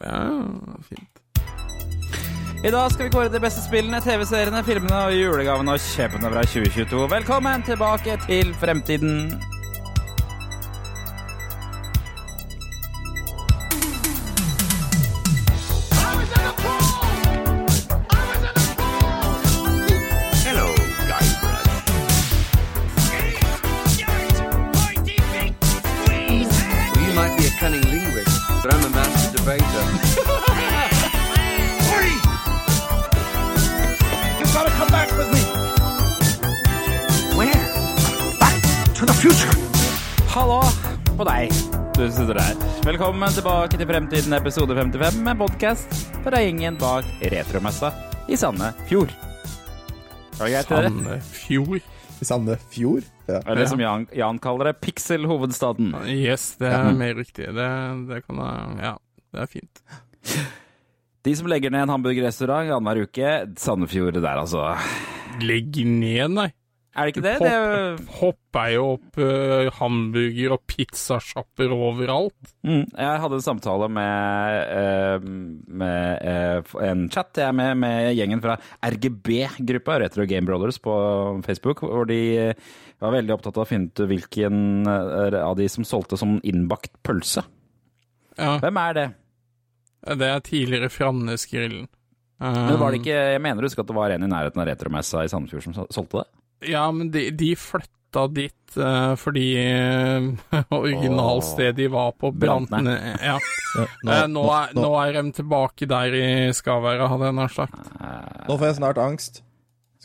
Ja, fint. I dag skal vi kåre de beste spillene, TV-seriene, filmene og julegavene og kjøpene fra 2022. Velkommen tilbake til fremtiden. Velkommen tilbake til Fremtiden episode 55 med podcast fra gjengen bak Retromessa i Sandefjord. Sandefjord. I Sandefjord? Ja. Eller som Jan, Jan kaller det, Pixel-hovedstaden. Yes, det er mer riktig. Det, det kan jeg Ja, det er fint. De som legger ned en hamburgerrestaurant annenhver uke, Sandefjord der altså. Legg ned, nei. Er det ikke det? det. Hopp, hopper jo opp uh, hamburger- og pizzasjapper overalt. Mm, jeg hadde en samtale med, uh, med uh, en chat jeg er med, med gjengen fra RGB-gruppa, Retro Game Brothers, på Facebook, hvor de var veldig opptatt av å finne ut hvilken av de som solgte som innbakt pølse. Ja, Hvem er det? det er tidligere Frannesgrillen. Um... Men var det ikke, Jeg mener du husker at det var en i nærheten av Retromessa i Sandefjord som solgte det? Ja, men de, de flytta dit uh, fordi uh, originalstedet de var på, brant ned. Ja. Nå, Eh, nå, er, nå er de tilbake der i skaværet, hadde jeg nær sagt. nå får jeg snart angst.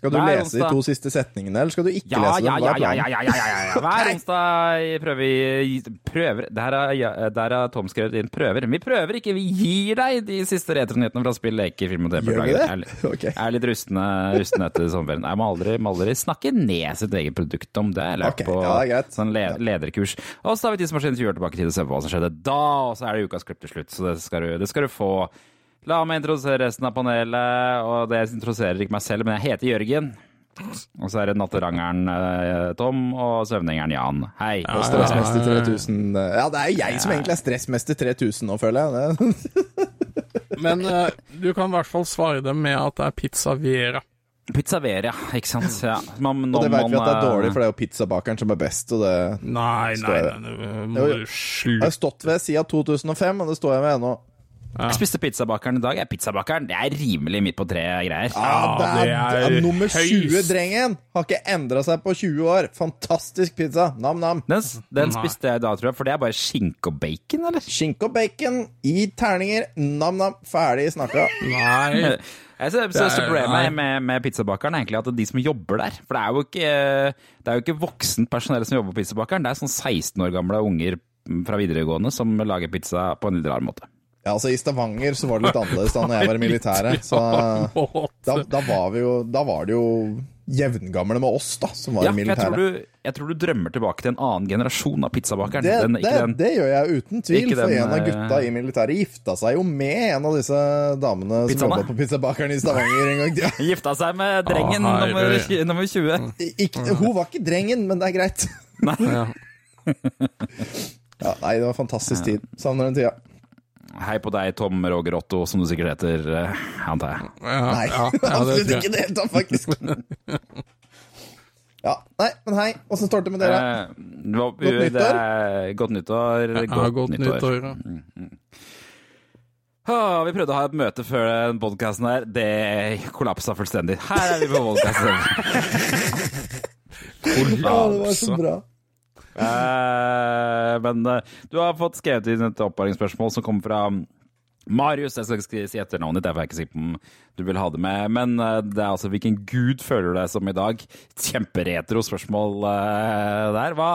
Skal du Hver lese de to siste setningene, eller skal du ikke Ja, lese dem? ja, ja, ja, ja, ja, ja, ja. Hver onsdag prøver vi prøver. Der har, ja, der har Tom skrevet inn prøver. Vi prøver ikke, vi gir deg de siste retronyhetene fra spill, leker, film og TV. Gjør vi det? Jeg er litt- Ok. Jeg er litt rustne, rustne etter sommerferien. Jeg må aldri, må aldri snakke ned sitt eget produkt om det. Jeg har lært Ok, på ja, sånn le lederkurs. Og så har vi tidsmaskinen 20 år tilbake i tid og ser på hva som skjedde da, og så er det ukas klipp til slutt. Så det skal du, det skal du få. La meg introdusere resten av panelet, og det introduserer ikke meg selv, men jeg heter Jørgen. Og så er det natterangeren eh, Tom og søvningeren Jan. Hei. Og Stressmester 3000 eh, Ja, det er jo jeg som egentlig er stressmester 3000 nå, føler jeg. Men eh, du kan i hvert fall svare dem med at det er pizza Vera. Pizza Vera, ikke sant? Ja. Man, Og det vet vi at det er dårlig, eh, for det er jo pizzabakeren som er best, og det Nei, nei, nei, nei, det må Jo, jo. du har slutte jeg stått ved siden 2005, og det står jeg ved ennå. Jeg spiste pizzabakeren i dag. Ja, pizzabakeren, det er rimelig midt på treet greier. Ja, det er, det er er nummer 20-drengen Har ikke endra seg på 20 år. Fantastisk pizza. Nam-nam. Den, den spiste jeg i dag, tror jeg, for det er bare skinke og bacon, eller? Skinke og bacon i terninger. Nam-nam. Ferdig snakka. Nei. Jeg synes, Det er- så Problemet med, med pizzabakeren er egentlig at de som jobber der For det er jo ikke, det er jo ikke voksent personell som jobber på pizzabakeren. Det er sånn 16 år gamle unger fra videregående som lager pizza på en litt rar måte. Ja, altså I Stavanger så var det litt annerledes da når jeg var i militæret. Så da, da, var vi jo, da var det jo jevngamle med oss da, som var Ja, i militæret. jeg, tror du, jeg tror du drømmer tilbake til en annen generasjon av pizzabakeren. Det, Den- det, den- det gjør jeg uten tvil, for den, en av eh, gutta i militæret gifta seg jo med en av disse damene som Pizzaene? jobba på pizzabakeren i Stavanger en gang. Ja, Gifta seg med drengen ah, nummer, nummer 20. ikke, hun var ikke drengen, men det er greit. Nei. Ja. Ja, nei, det var fantastisk tid. Savner den tida. Hei på deg, Tom Roger Otto, som du sikkert heter, eh, antar jeg. Ja, Nei, ja, ja, absolutt ikke i det hele tatt, faktisk. Ja, nei, men hei. Åssen står det med dere? Eh, det var- Godt nyttår. Det er, godt nyttår. Ja, godt nyttår. ja. Ah, vi prøvde å ha et møte før den podkasten her. Det kollapsa fullstendig. Her er vi på podkasten. Ja, det var så bra. Eh, men eh, du har fått skrevet inn et oppvaringsspørsmål som kommer fra Marius. Jeg skal ikke si etternavnet ditt, derfor er jeg ikke sikker på om du vil ha det med. Men eh, det er altså hvilken gud føler du deg som i dag? Kjemperetro spørsmål der. Hva,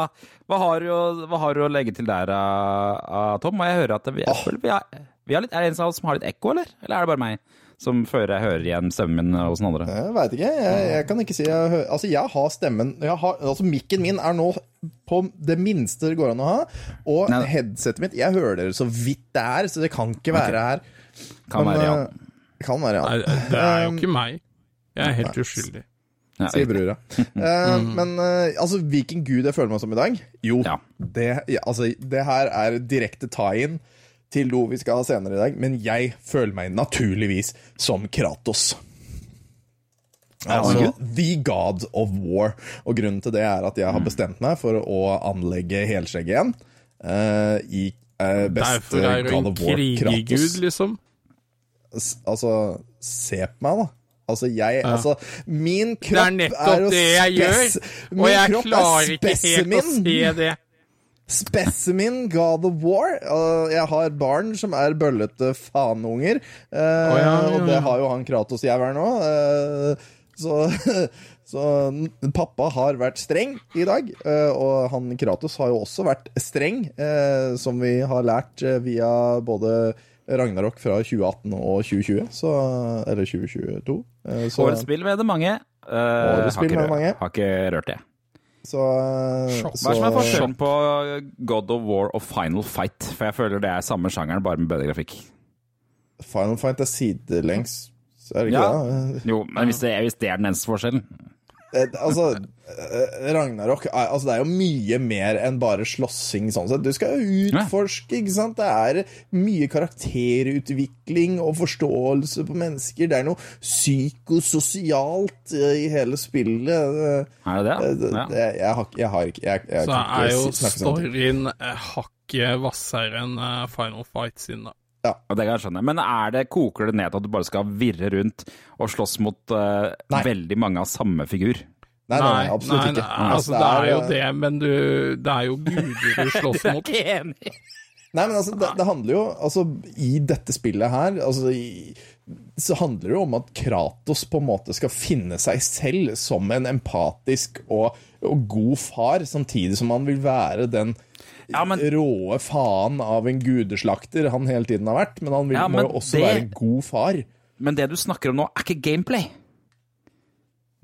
hva, har du, hva har du å legge til der, eh, Tom? Og jeg hører at vi, jeg føler vi har, vi har litt, Er det en av oss som har litt ekko, eller? Eller er det bare meg som før jeg hører igjen stemmen min hos den andre? Jeg veit ikke. Jeg, jeg kan ikke si jeg, hører, Altså, jeg har stemmen jeg har, Altså, mikken min er nå på det minste det går an å ha. Og Nei. headsetet mitt Jeg hører dere så vidt det er, så det kan ikke være her. Kan være, ja. eh, Kan være, Nei, ja. det er jo ikke meg. Jeg er helt uskyldig. ja Sier brura. Uh, men uh, altså, hvilken gud jeg føler meg som i dag? Jo, Ja. det, ja, altså, det her er direkte tie-in til do vi skal ha senere i dag, men jeg føler meg naturligvis som Kratos. Altså The God of War. Og grunnen til det er at jeg har bestemt meg for å anlegge helskjegget igjen. Uh, I uh, beste Derfor er God of War krigergud, Kratos. liksom. S- Altså, se på meg, da. Altså, jeg Altså, min kropp er jo Det er, nettopp det jeg gjør, og jeg er klarer ikke helt å se det. Specimen God of War. Jeg har barn som er bøllete fanunger. oh, ja, ja, Og det har jo han Kratos-jævelen nå. Eh, så, så pappa har vært streng i dag. Eh, og han Kratos har jo også vært streng, eh, som vi har lært eh, via både Ragnarok fra 2018 og 2020. Så, eller 2022. Eh, så, Årets spill med det mange. Uh, har, ikke mange. Har ikke rørt det. Så, eh, Hva er som er forskjellen på God of War og Final Fight? For jeg føler det er samme sjangeren, bare med bedre grafikk. Final Fight er sidelengs. Er det ikke Ja. det? Jo, men hvis det, hvis det er den eneste forskjellen Eh, altså, eh, Ragnarok er, altså, Det er jo mye mer enn bare slåssing. Sånn sett. Du skal jo utforske, ikke sant. Det er mye karakterutvikling og forståelse på mennesker. Det er noe psykososialt eh, i hele spillet. Eh, Er det det? det- Ja. det- Jeg har jeg, har ikke, jeg, jeg Så kan er jo sånn. storyen eh, hakket hvassere enn eh, Final Fight sin, da. Og det kan jeg skjønne. Men er det, koker det ned til at du bare skal virre rundt og slåss mot uh, veldig mange av samme figur? Nei, nei, nei, absolutt nei, ikke. nei, altså, det er jo det, men du, det er jo guder du slåss mot. enig. Nei, men altså, det, det handler jo Altså, i dette spillet her altså, i, Så handler det jo om at Kratos på en måte skal finne seg selv som en empatisk og, og god far, samtidig som han vil være den Ja, men- råe faen av en gudeslakter han hele tiden har vært. Men han vil, Ja, må jo også det- være en god far. Men det du snakker om nå, er ikke gameplay.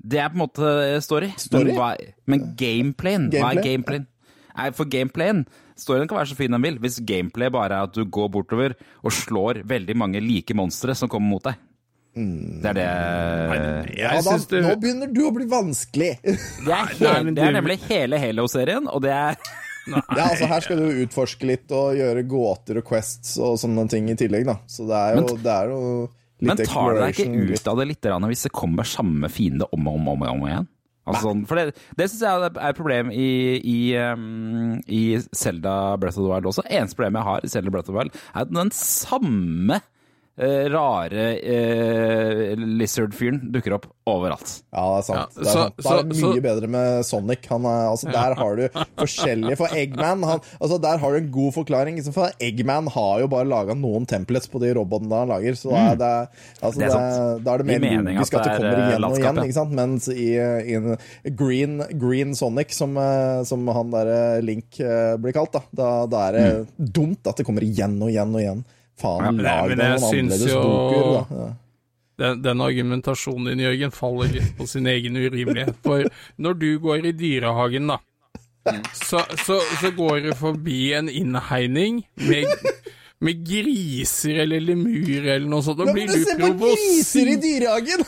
Det er på en måte story. Story? Men, hva, men gameplayen, hva er gameplayen? Nei, for gameplayen Storyen kan være så fin den vil, hvis gameplay bare er at du går bortover og slår veldig mange like monstre som kommer mot deg. Mm. Det er det Ja, Jeg da, synes Nå begynner du å bli vanskelig! Det er, nei, hele, men det er nemlig hele Halo-serien, og det er Ja, altså Her skal du utforske litt og gjøre gåter og quests og sånne ting i tillegg, da. Så det er jo, Men- det er jo litt Men tar det deg ikke ut av det litt hvis det kommer samme fiende om og om, om, om igjen? Altså, sånn, for det, det syns jeg er et problem i, i, um, i Zelda Breath of the Wild også. Eneste problemet jeg har i Zelda Breath of the Wild, er at den samme eh, rare eh, lizard-fyren dukker opp overalt. Ja, det er sant. Ja, det er, så- sant. Da er det så- mye bedre med Sonic. Han er, altså, Der har du forskjellige For Eggman han, altså, Der har du en god forklaring. For Eggman har jo bare laga noen templates på de robotene han lager. Så da er det, altså, Mm. Det er det sant. da er det mer logisk at at det det er, kommer eh, igjen og igjen. Ikke sant? Mens i, i en green, green Sonic, som, eh, som han der Link eh, blir kalt, da, da, da er det Mm. dumt at det kommer igjen og igjen og igjen. Faen, Ja, lag deg noen annerledes jo- boker, da. Ja. Den, den argumentasjonen din, Jørgen, faller litt på sin egen urimelighet. For når du går i dyrehagen, da, så, så, så går du forbi en innhegning med, med griser eller lemur eller noe sånt, og blir du du ser på griser i dyrehagen!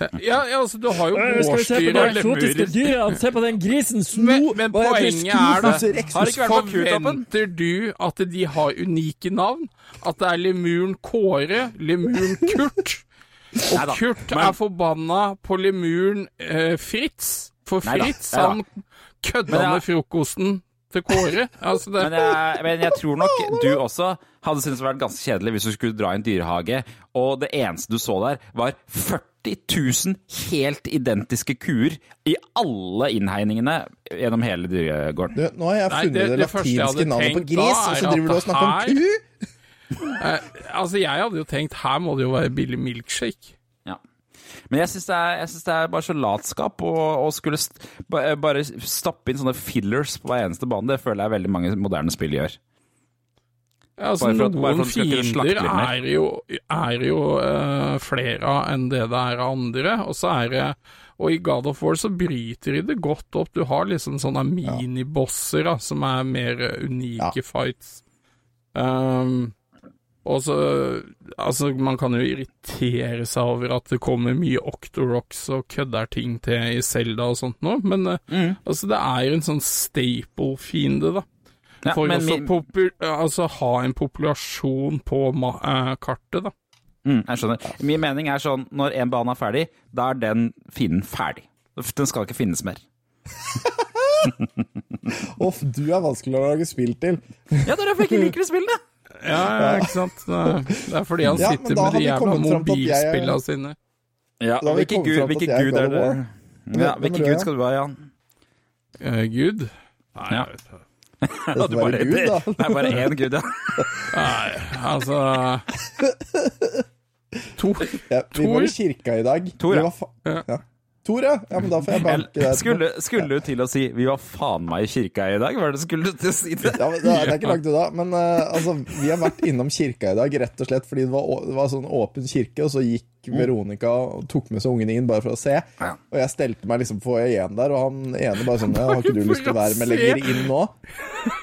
Ja, ja, altså, du har jo gårdsdyr og lemurer. Se på den grisen sno! Men, men det poenget er da? Har ikke vært? Forventer du at de har unike navn? At det er lemuren Kåre, lemuren Kurt? Og Neida, Kurt men- er forbanna på lemuren eh, Fritz. For Fritz, neida. han kødda med frokosten til Kåre. Altså det, Men jeg, men jeg tror nok du også hadde syntes det vært ganske kjedelig hvis du skulle dra i en dyrehage, og det eneste du så der, var 40 000 helt identiske kuer i alle innhegningene gjennom hele dyregården. Du, nå har jeg Nei, funnet det- det, det latinske navnet på gris, og så driver du og snakker om ku? eh, altså, jeg hadde jo tenkt her må det jo være billig milkshake. Ja. Men jeg syns det, det er bare så latskap å skulle st bare stappe inn sånne fillers på hver eneste bane. Det føler jeg veldig mange moderne spill gjør. Ja, altså, at- noen fiender er jo, er jo uh, flere av enn det det er av andre, og så er det Og i God of War så bryter de det godt opp. Du har liksom sånne minibosser da, som er mer unike unike fights. Um, og så Altså, man kan jo irritere seg over at det kommer mye Octorocks og kødder ting til i Zelda og sånt nå, men mm. altså, det er jo en sånn staple-fiende, da. Ja, For men å altså, ha en populasjon på ma eh, kartet, da. Mm, jeg skjønner. Min mening er sånn, når en bane er ferdig, da er den fienden ferdig. Den skal ikke finnes mer. Uff, du er vanskelig å lage spill til. Ja, det er derfor jeg ikke liker det spillet! Ja, ja, ikke sant. Det er, fordi han sitter ja, med de jævla at jeg mobilspillene sine. Ja, hvilken gud, er gud er det? Ja, hvilken gud skal du ha, Jan? Uh, Gud? Nei, Ja. jeg vet ikke. Det bare Gud, da. Det er bare én gud, ja. Nei, altså Tor. Ja, vi var i kirka i dag. Tor, ja. Tor, ja. ja. Men da får jeg banke deg. Skulle, skulle du til å si 'vi var faen meg i kirka i dag'? Var det skulle du til å si det? Ja, men det er det er ikke langt unna. Men uh, altså, vi har vært innom kirka i dag rett og slett fordi det var, det var sånn åpen kirke, og så gikk Veronica og tok med seg ungene inn bare for å se. Og jeg stelte meg liksom på igjen der, og han ene bare sånn 'Har ikke du lyst til å være med lenger inn nå?'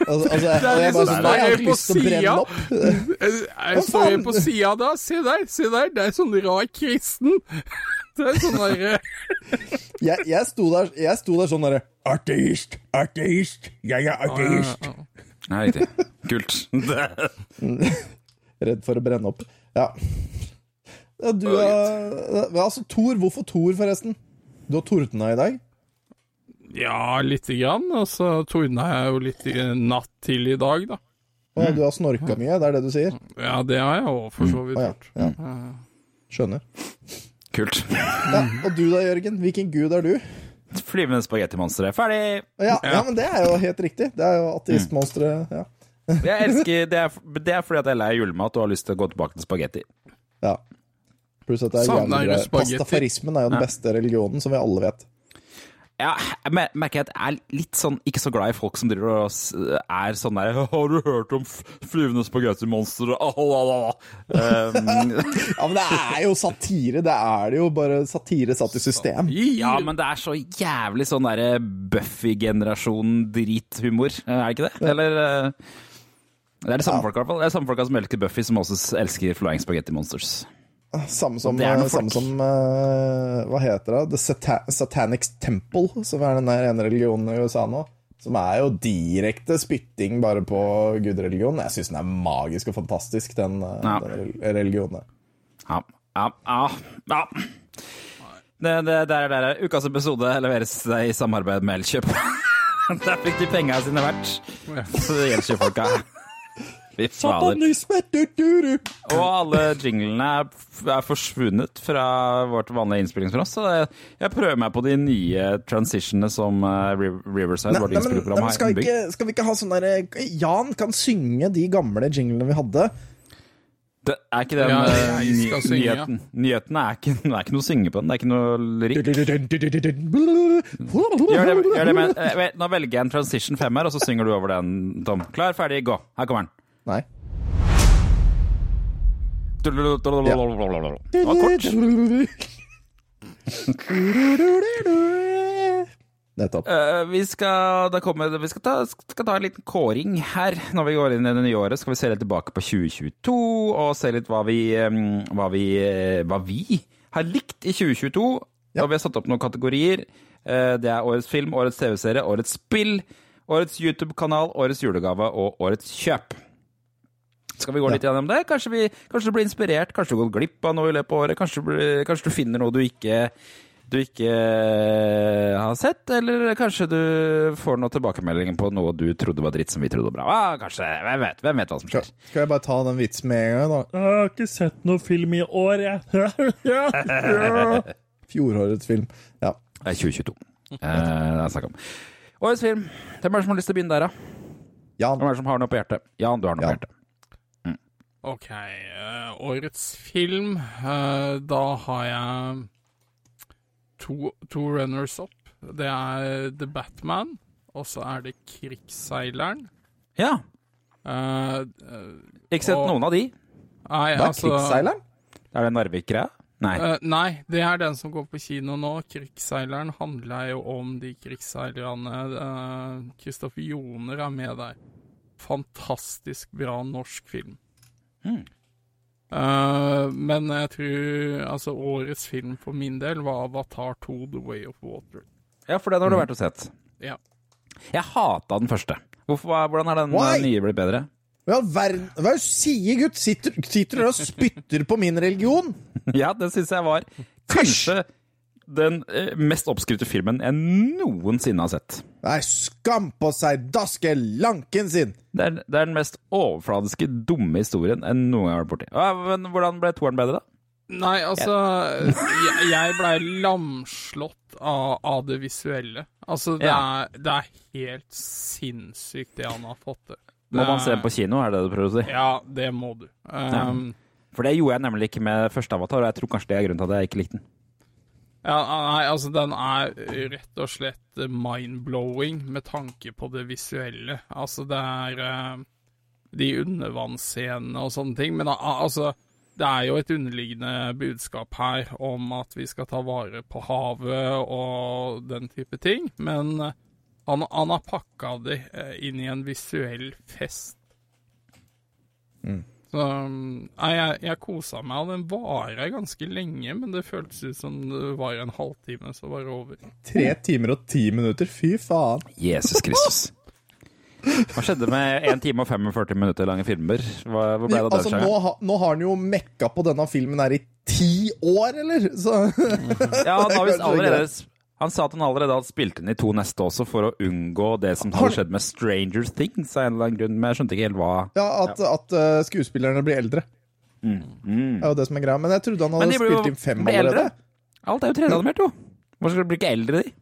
Altså, altså, og jeg bare sånn Nei, jeg har ikke lyst til å brenne opp. Jeg står jo på sida da. Se der, se der. Det er sånn rar kristen. Det er sånn derre Jeg, jeg, sto der, jeg sto der sånn derre Ateist, ateist, jeg er ateist. Nei, riktig. Kult. Redd for å brenne opp. Ja. Ja du er Altså, Tor. Hvorfor Tor, forresten? Du har tordna i dag? Ja, lite grann. Altså, så tordna jeg jo litt i natt til i dag, da. Å, du har snorka mye, det er det du sier? Ja, det har jeg òg for så vidt Å ja. ja. Skjønner. Kult. Ja, og du da, Jørgen? Hvilken gud er du? Flyvende spagettimonstre. Ferdig! Ja, ja, men det er jo helt riktig. Det er jo ateistmonsteret. Ja. Jeg elsker, det, er, det er fordi at jeg er lei julemat og har lyst til å gå tilbake til spagetti. ja. Pluss at det er jævlig du Pastafarismen er jo den beste religionen, som vi alle vet. Ja, jeg merker at jeg er litt sånn ikke så glad i folk som driver og er sånn der 'Har du hørt om flyvende spagettimonstre?' Oh, oh, oh. Um, Ja, men det er jo satire. Det er det jo bare satire satt i system. ja, men det er så jævlig sånn derre Buffy-generasjon-drithumor, er det ikke det? Eller eh, Det er de samme folka, i hvert fall. Det er samme folka som elsker Buffy, som også elsker Flying Spaghetti Monsters. Samme som, Det er noe samme som uh, Hva heter det? The Sata Satanic Temple, som er den der ene religionen i USA nå. Som er jo direkte spytting bare på gudreligionen. Jeg syns den er magisk og fantastisk, den, eh, Ja. den religionen. Ja, ja, ja. ja. Det, det, der, er der. Ukas episode leveres i samarbeid med Elkjøp. Der fikk de penga sine verdt. Så Elkjøp-folka. ikke fader. Satanisme, du, du. Og alle jinglene er, er forsvunnet fra vårt vanlige innspillingsprogram. Så jeg, jeg prøver meg på de nye transitionene som eh, Riverside, vårt men har innbygd. skal vi ikke ha sånn derre Jan kan synge de gamle jinglene vi hadde. Det er ikke den Ja, eh, jeg ny, skal synge, ja. nyheten. Nyheten er ikke, er noe å synge på den. Det er ikke noe lyrikk. Eh, nå velger jeg en transition femmer, og så synger du over den, Tom. Klar, ferdig, gå. Her kommer den. Nei. Det var kort. Nettopp. Uh, vi skal, da kommer, vi skal, ta, skal ta en liten kåring her når vi går inn i det nye året. Skal vi se litt tilbake på 2022 og se litt hva vi, eh, hva vi, eh, hva vi har likt i 2022. Ja. Og vi har satt opp noen kategorier. Uh, Det er årets film, årets TV-serie, årets spill, årets YouTube-kanal, årets julegave og årets kjøp. Skal vi gå litt gjennom det? Kanskje, vi, kanskje du blir inspirert, kanskje du går glipp av noe i løpet av året, kanskje, kanskje du finner noe du ikke du ikke eh, har sett, eller kanskje du får noen tilbakemeldinger på noe du trodde var dritt som vi trodde var bra. Ah, kanskje, hvem vet, hvem vet hva som skjer. skal jeg bare ta den vitsen med en gang, da? Jeg har ikke sett noe film i år, jeg. Fjorårets film. Ja. Det er 2022. Eh, det er snakk om. Årets film. Hvem er det som har lyst til å begynne der, da? Jan. Hvem er det som har noe på hjertet? Jan, du har noe Jan. på hjertet. Ok, Uh, årets film. Uh, da har jeg to, to runners up. Det er The Batman, og så er det Krigsseileren. Ja. Uh, eh, Ikke sett Og- noen av de. nei, Hva er altså Krigsseileren? Er det Narvik-greia? Nei. Uh, nei, det er den som går på kino nå. Krigsseileren handler jo om de krigsseilerne. Kristoffer Joner er med der. Fantastisk bra norsk film. Mm. Eh, men jeg tror altså årets film for min del var Avatar 2 The Way of Water. Ja, for den har du vært og sett. Ja. Jeg hata den første. Hvorfor, hvordan er den Why? eh, nye blitt bedre? Hva verden Hva er det du sier, gutt? Sitter, sitter dere og spytter på min religion? Ja, det syns jeg var kanskje den eh, mest oppskrytte filmen jeg noensinne har sett. Nei, skam på seg, daske lanken sin! Det er, det er den mest overfladiske, dumme historien jeg noen gang har vært borti. Ja, men hvordan ble toeren bedre, da? Nei, altså Jeg, jeg blei lamslått av, av det visuelle. Altså, det, Ja. er, det er helt sinnssykt, det han har fått til. Må man se den på kino, er det det du prøver å si? Ja, det må du. Um, For det gjorde jeg nemlig ikke med første Avatar, og jeg tror kanskje det er grunnen til at jeg ikke likte den. Ja, nei, altså den er rett og slett mind-blowing med tanke på det visuelle. Altså det er eh, de undervannsscenene og sånne ting. Men al- altså, det er jo et underliggende budskap her om at vi skal ta vare på havet og den type ting. Men eh, han, han har pakka det eh, inn i en visuell fest. Så um, nei, jeg, jeg kosa meg, og den varer ganske lenge, men det føltes ut som det var en halvtime, så var det over. Tre timer og ti minutter, fy faen. Jesus Kristus. Hva skjedde med 1 time og 45 minutter lange filmer? Hva, hvor ble det den Altså, nå, ha, nå har han jo mekka på denne filmen her i ti år, eller? Så Ja, han, har visst allerede, han sa at han allerede hadde spilt inn i to neste også, for å unngå det som hadde skjedd med Stranger Things av en eller annen grunn. Men jeg skjønte ikke helt hva Ja, at, at uh, skuespillerne blir eldre. Mm. Det er jo det som er greia. Men jeg trodde han hadde blir spilt inn fem allerede. eldre. Alt er jo 3D-animert, jo. Hvorfor skal de bli ikke eldre, de?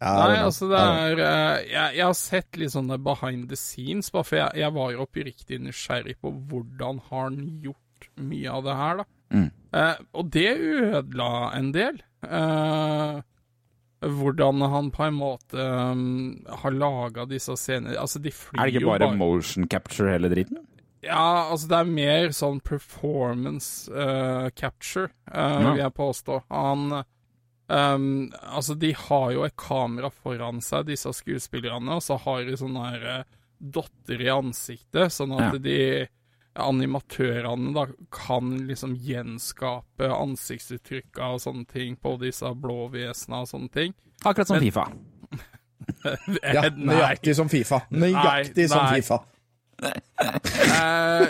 Ja, Nei, altså det er eh, jeg, jeg har sett litt sånne behind the scenes, bare for jeg, jeg var jo oppriktig nysgjerrig på hvordan har han gjort mye av det her, da. Mm. Eh, og det ødela en del. Eh, hvordan han på en måte um, har laga disse scenene Altså, de flyr Er det ikke bare, bare motion capture hele driten? Ja, altså det er mer sånn performance uh, capture, uh, vil jeg påstå. Han um, Altså, de har jo et kamera foran seg, disse skuespillerne, og så har de sånne her dotter i ansiktet, sånn at Ja. de animatørene da kan liksom gjenskape ansiktsuttrykka og sånne ting på disse blå vesenene og sånne ting. Akkurat som Fifa. Ja, nøyaktig som Fifa. Nøyaktig Nei, som nei. Fifa. Eh,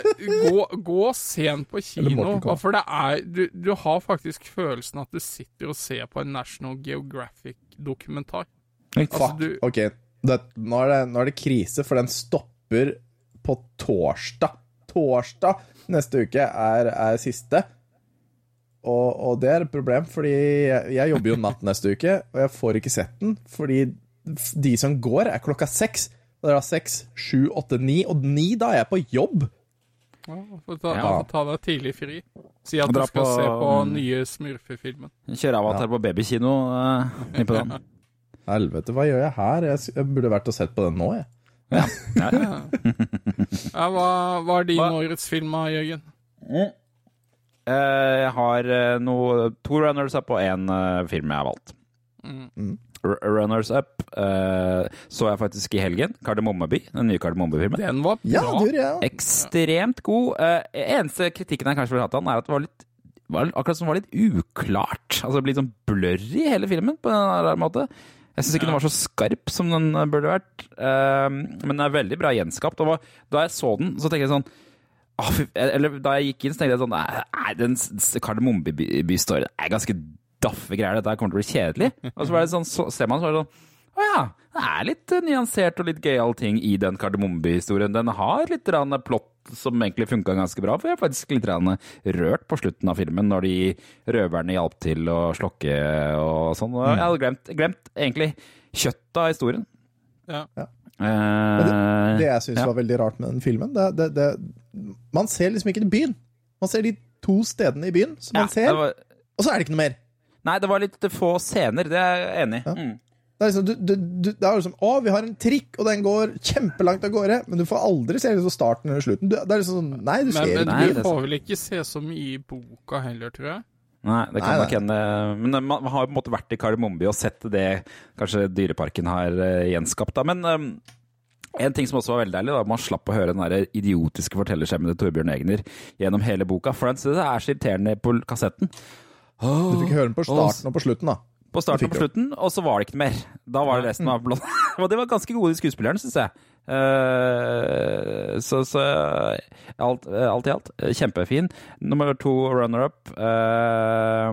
gå, gå sent på kino, for det er du, du har faktisk følelsen at du sitter og ser på en National Geographic-dokumentar. Altså, du- Ok, det, nå, er det, nå er det krise, for den stopper på torsdag. Torsdag neste uke er, er siste. Og, og det er et problem, fordi jeg, jeg jobber jo natt neste uke, og jeg får ikke sett den, fordi de som går, er klokka seks. Og det er da seks, sju, åtte, ni, og ni, da er jeg på jobb. Ja, får ta, Ja. ta deg tidlig fri. Si at du skal på- se på nye Smurfefilmen. Kjøre avatar på babykino uh, midt på dagen. Helvete, hva gjør jeg her? Jeg, jeg burde vært og sett på den nå, jeg. Ja, ja. Ja, hva, hva er din årets film, Jørgen? Eh, Jeg har eh, noe, to runners up og én eh, film jeg har valgt. Mm. Runners up eh, så jeg faktisk i helgen. Kardemommeby, den nye Kardemommeby-filmen. Den var bra. Ja, dyr, ja. Ekstremt god. Eneste kritikken jeg kanskje vil ha til den, er at det var litt var akkurat som det var litt uklart. Altså det ble litt sånn blurry hele filmen på en eller annen måte. Jeg syns ikke den var så skarp som den burde vært, eh, men den er veldig bra gjenskapt. Og da jeg så den, så tenkte jeg sånn Eller da jeg gikk inn, så tenkte jeg sånn Nei, den Kardemommeby-storyen er ganske daffe greier. Dette kommer til å bli kjedelig. Og så var det sånn, så ser man så var det sånn Å ja, det er litt eh, nyansert og litt gøyal ting i den Kardemommeby-historien. Den har litt plott som egentlig funka ganske bra, for jeg er faktisk litt rørt på slutten av filmen, når de røverne hjalp til å slokke og sånn. Og jeg hadde glemt, glemt egentlig kjøttet av historien. Ja. Eh, Det jeg syns ja. var veldig rart med den filmen, det, det, det Man ser liksom ikke byen. Man ser de to stedene i byen som Ja, man ser, var, og så er det ikke noe mer. nei, det var litt få scener, det er jeg enig i. Mm. Det er liksom, du, du, du, det er liksom Å, vi har en trikk, og den går kjempelangt av gårde, men du får aldri se liksom starten eller slutten. Du, det er liksom sånn Nei, du Men, ser men det. Men du får vel ikke se så mye i boka heller, tror jeg. Nei, det kan Nei, nok hende. Men eh, man har på en måte vært i Kardemommeby og sett det kanskje Dyreparken har eh, gjenskapt. Da. Men um, en ting som også var veldig deilig, var at man slapp å høre den der idiotiske fortellerskjemmede Torbjørn Egner gjennom hele boka. For den synes er så irriterende på kassetten. Du fikk høre den på starten og på slutten, da. På starten og på slutten, og så var det ikke noe mer. Da var det resten av blått. og det var ganske gode skuespillerne, syns jeg. Eh, så, så alt, alt i alt, kjempefin. Nummer to runner-up, eh,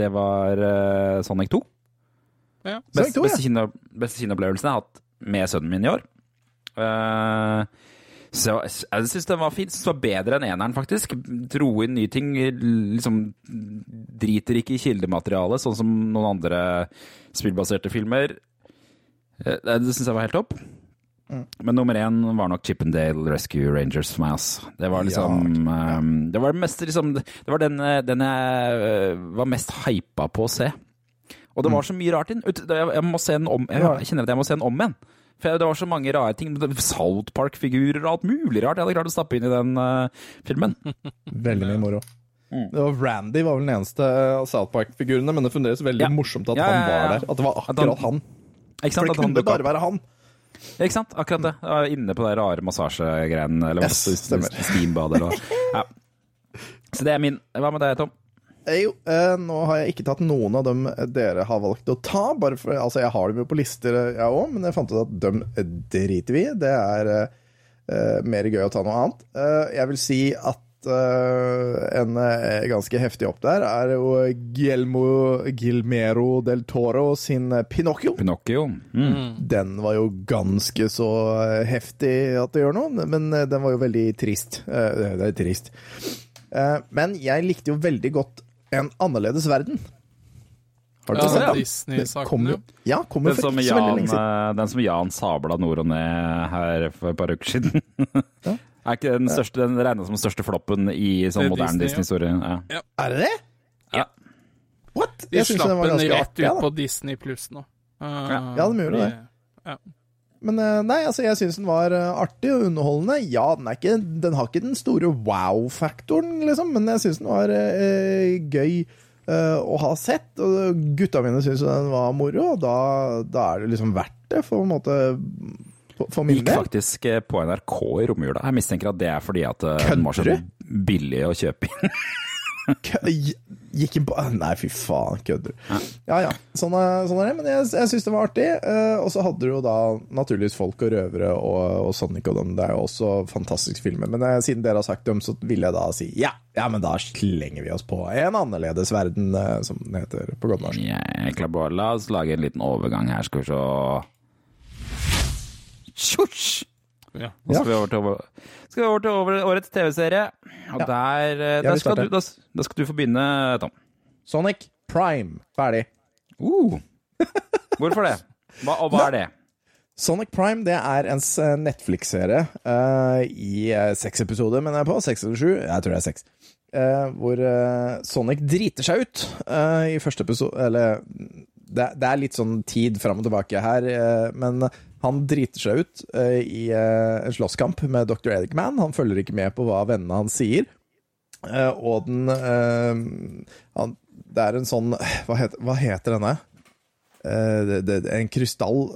det var eh, Sonic 2. Ja. Sonic Best, 2, ja. beste, kino, beste kinoopplevelsen jeg har hatt med sønnen min i år. Så jeg syns den var fin. Synes den var bedre enn eneren, faktisk. Dro inn nye ting. Liksom driter ikke i kildematerialet, sånn som noen andre spillbaserte filmer. Eh, Det syns jeg var helt topp. Mm. Men nummer én var nok Chippendale Rescue Rangers for meg. ass. Det var liksom eh, Det var det meste liksom Det var den, eh, den jeg eh, var mest hypa på å se. Og det var så mye rart inn. Jeg, jeg må se den om jeg, jeg kjenner at jeg må se den om igjen. For det var så mange rare ting. South Park-figurer og alt mulig rart jeg hadde klart å stappe inn i den uh, filmen. Veldig mye moro. Mm. Det var Randy var vel den eneste av South Park-figurene, men det funderes veldig Ja. morsomt at Ja, han ja, ja. var der. At det var At han- akkurat han. Ikke For det kunne bare være han. Ikke sant? Akkurat det. Inne på de rare massasjegreiene. Eller Yes, masse- steambad eller hva. Ja. Så det er min. Hva med deg, Tom? Eh, Jo, eh, nå har jeg ikke tatt noen av dem dere har valgt å ta. Bare for, altså Jeg har dem jo på lister, jeg òg, men jeg fant ut at dem driter vi i. Det er eh, eh, mer gøy å ta noe annet. Eh, jeg vil si at eh, en eh, ganske heftig opp der er jo Guillermo Gilmero del Toro sin eh, Pinocchio. Pinocchio. Mm. Den var jo ganske så eh, heftig at det gjør noe, men eh, den var jo veldig trist. Eh, Det er trist. Eh, Men jeg likte jo veldig godt En annerledes verden. Har du Ja, sett den? Disney-saken, Kom jo- Ja, Den som, Jan, eh, den som Jan sabla nord og ned her for et par uker siden. Er ikke den, største, den regna som den største floppen i sånn er moderne Disney, Disney-historie? Ja. Er det det? Ja. What? De slapp den den rett ut på. Disney pluss nå. Uh, Ja, de gjorde det. Men eh, nei, altså, jeg syns den var eh, artig og underholdende. Ja, den, ikke, den har ikke den store wow-faktoren, liksom, men jeg syns den var eh, gøy eh, å ha sett. Og gutta mine syns den var moro, og da, da er det liksom verdt det, for en måte For, min Gikk faktisk eh, på NRK i romjula. Jeg mistenker at det er fordi at eh, den var så billig å kjøpe inn. Gikk inn på Nei, fy faen, kødder du? Ja ja, sånn er, sånn er det. Men jeg, jeg syns det var artig. eh, og så hadde du jo da naturligvis Folk og røvere og, og Sonic og dem. Det er jo også fantastiske filmer. Men eh, siden dere har sagt dem, så vil jeg da si ja. Ja, men da slenger vi oss på En annerledes verden, eh, som den heter på godt norsk. Klarer La oss lage en liten overgang her, skal vi se Tjosj! Ja. Nå skal vi over til, over, skal vi over til årets TV-serie. Og Ja. der, eh, der skal du, der, der skal du få begynne, Tom. Sonic Prime, ferdig. Uh. Hvorfor det? Hva, og hva er det? Sonic Prime det er en Netflix-serie uh, i eh, seks episoder, mener jeg på. Seks eller sju? Jeg tror det er seks. Uh, hvor uh, Sonic driter seg ut i første episode Eller det, det er litt sånn tid fram og tilbake her, men han driter seg ut uh, i eh, en slåsskamp med Dr. Eggman. Han følger ikke med på hva vennene hans sier. Eh, og den han, Det er en sånn Hva heter, hva heter denne? Det, det, en krystall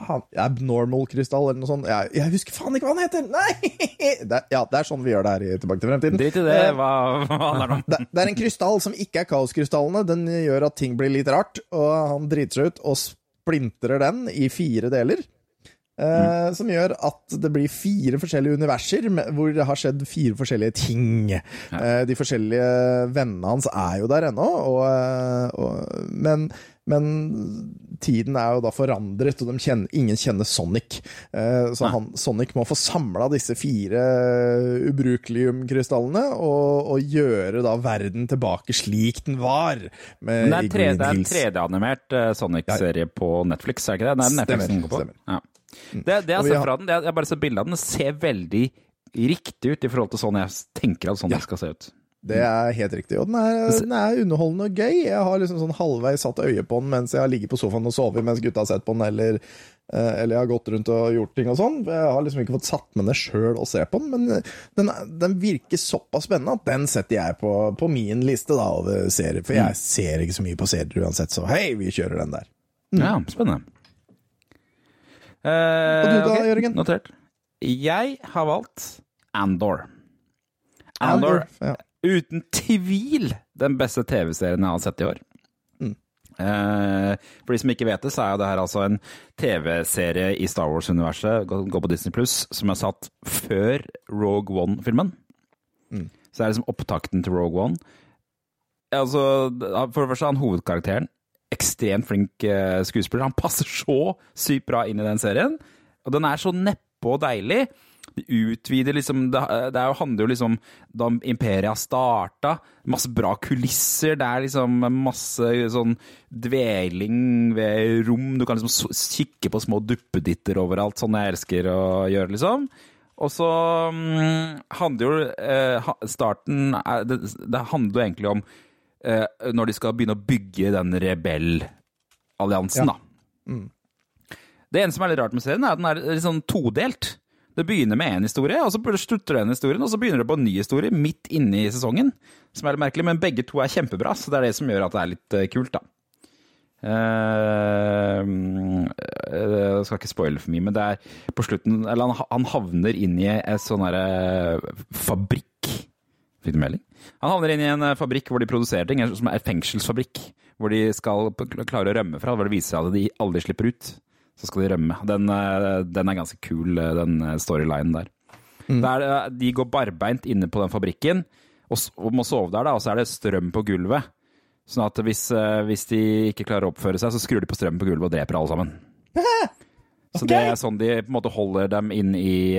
Faen, Abnormal krystall, eller noe sånt. Jeg, jeg husker faen ikke hva den heter! Nei! Det, ja, det er sånn vi gjør det her i Tilbake til fremtiden. Drit i det. Hva, hva det det, det er en krystall som ikke er kaoskrystallene. Den gjør at ting blir litt rart, og han driter seg ut og splintrer den i fire deler. Mm. Som gjør at det blir fire forskjellige universer hvor det har skjedd fire forskjellige ting. Ja. de forskjellige vennene hans er jo der ennå, og, eh, og, men, men tiden er jo da forandret, og kjenner, ingen kjenner Sonic. Eh, så han, Sonic må få samla disse fire ubrukelium-krystallene og, og gjøre da verden tilbake slik den var. Men det er, i tre, Green det er en Hills. 3D-animert eh, Sonic-serie på Netflix, er ikke det? Det er Netflix Stemmer, den går på. stemmer. Ja. Det, det jeg ser har sett fra den, er, jeg bare ser bildet av den, ser veldig riktig ut i forhold til sånn jeg tenker at Sonic skal se ut. Det er helt riktig. Og den er, den er underholdende og gøy. Jeg har liksom sånn halvveis satt øye på den mens jeg har ligget på sofaen og sovet mens gutta har sett på den, eller, eh, eller jeg har gått rundt og gjort ting og sånn. Jeg har liksom ikke fått satt meg ned sjøl og se på den, men eh, den, er- den virker såpass spennende at den setter jeg på, på min liste da over serier. For jeg ser ikke så mye på serier uansett, så hei, vi kjører den der. Ja, spennende. Uh, Og du da, ok, Jørgen? Notert. Jeg har valgt Andor. Andor, Ja. Uten tvil den beste TV-serien jeg har sett i år. Mm. Eh, for de som ikke vet det, så er jo det her altså en TV-serie i Star Wars-universet, går på Disney Pluss, som er satt før Rogue One-filmen. Så det er liksom opptakten til Rogue One. Altså, for det første er han hovedkarakteren. Ekstremt flink eh, skuespiller. Han passer så sykt bra inn i den serien. Og den er så neppe og deilig. De utvider liksom Det, det jo, handler jo liksom da imperiet starta. Masse bra kulisser. Det er liksom masse sånn dveling ved rom. Du kan liksom kikke på små duppeditter overalt, sånn jeg elsker å gjøre, liksom. Og så mm, handler jo eh, Starten er, det, det handler jo egentlig om eh, når de skal begynne å bygge den rebellalliansen, Ja. da. Det eneste som er litt rart med serien, er at den er litt sånn todelt. Det begynner med én historie, og så slutter den historien, og så begynner det på en ny historie midt inne i sesongen. Som er litt merkelig, men begge to er kjempebra, så det er det som gjør at det er litt eh, kult, da. Eh, Jeg skal ikke spoile for mye, men det er på slutten Eller han, havner inn i en sånn derre fabrikk. Fikk du melding? Han havner inn i en eh, fabrikk hvor de produserer ting, som er en fengselsfabrikk. Hvor de skal klare å rømme fra, hvor det viser seg at de aldri slipper ut. Så skal de rømme. Den, eh, den er ganske kul, eh, den eh, storylinen der. der. eh, De går barbeint inne på den fabrikken og, og må sove der, da, og så er det strøm på gulvet. Sånn at hvis, hvis de ikke klarer å oppføre seg, så skrur de på strømmen på gulvet og dreper alle sammen. Så det er sånn de på en måte holder dem inn i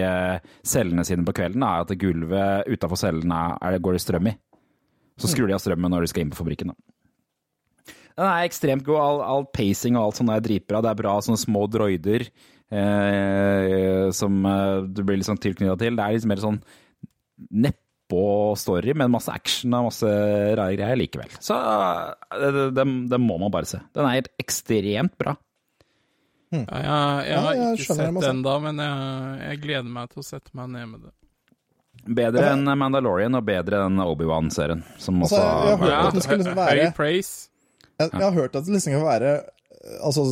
cellene sine på kvelden, er at gulvet utafor cellene er, går det strøm i. Så skrur de av strømmen når de skal inn på fabrikken. Da. Den er ekstremt god. All, all pacing og alt sånt er dritbra. Det er bra sånne små droider eh, som eh, du blir litt sånn tilknytta til. Det er litt mer sånn neppå-story, men masse action og masse rare greier likevel. Så eh, det, det, det må man bare se. Den er helt ekstremt bra. Ja, jeg, jeg har Ja, jeg ikke sett den da, ennå, men jeg, jeg gleder meg til å sette meg ned med det. Bedre enn Mandalorian og bedre enn Obi-Wan-serien. Som Altså, også jeg at det skulle liksom høy praise. Jeg, jeg har hørt at det liksom kan være eh, altså,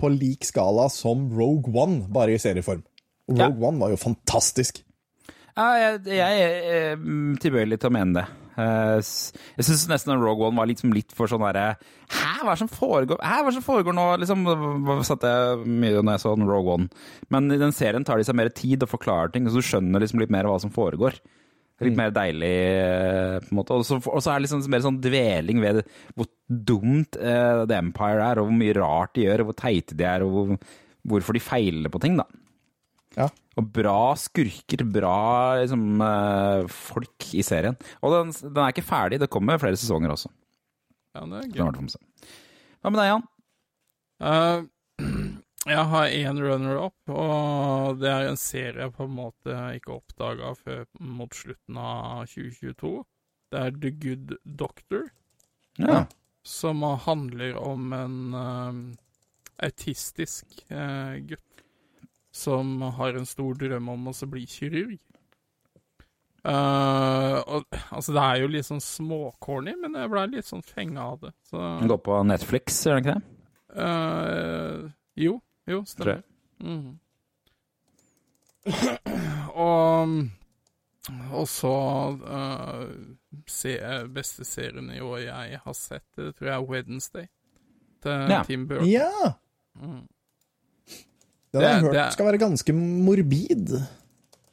på lik skala som Rogue One, bare i serieform. Og. Rogue One var jo fantastisk. Ja, jeg, jeg er eh, tilbøyelig til å mene det. Eh, Jeg syns nesten Rogue One var liksom litt for sånn derre Hæ, hva er det som foregår Hæ, hva er det som foregår nå? Liksom, satte satt jeg mye når jeg så Rogue One. Men i den serien tar de seg mer tid og forklarer ting, så du skjønner liksom litt mer hva som foregår. Litt mer deilig, eh, på en måte. Og så, er det liksom mer sånn dveling ved hvor dumt uh, The Empire er, og hvor mye rart de gjør, og hvor teite de er, og hvor, hvorfor de feiler på ting, da. Ja. Og bra skurker, bra liksom, uh, folk i serien. Og den, den er ikke ferdig, det kommer flere sesonger også. Ja, det er gøy. Hva med deg, Jan? Eh, jeg har én runner-up, og det er en serie jeg på en måte ikke oppdaga før mot slutten av 2022. Det er The Good Doctor, Ja. som handler om en eh, autistisk uh, gutt som har en stor drøm om å bli kirurg. Uh, og, altså, det er jo litt sånn småcorny, men jeg ble litt sånn fenga av det. Så Den går på Netflix, gjør den ikke det? Uh, jo, jo, stemmer. Mm. Mhm. og og så eh, se, beste serien i år jeg har sett, det tror jeg er Wednesday. Til Ja. Tim Burton. Ja! Mm. Den har jeg hørt det skal være ganske morbid.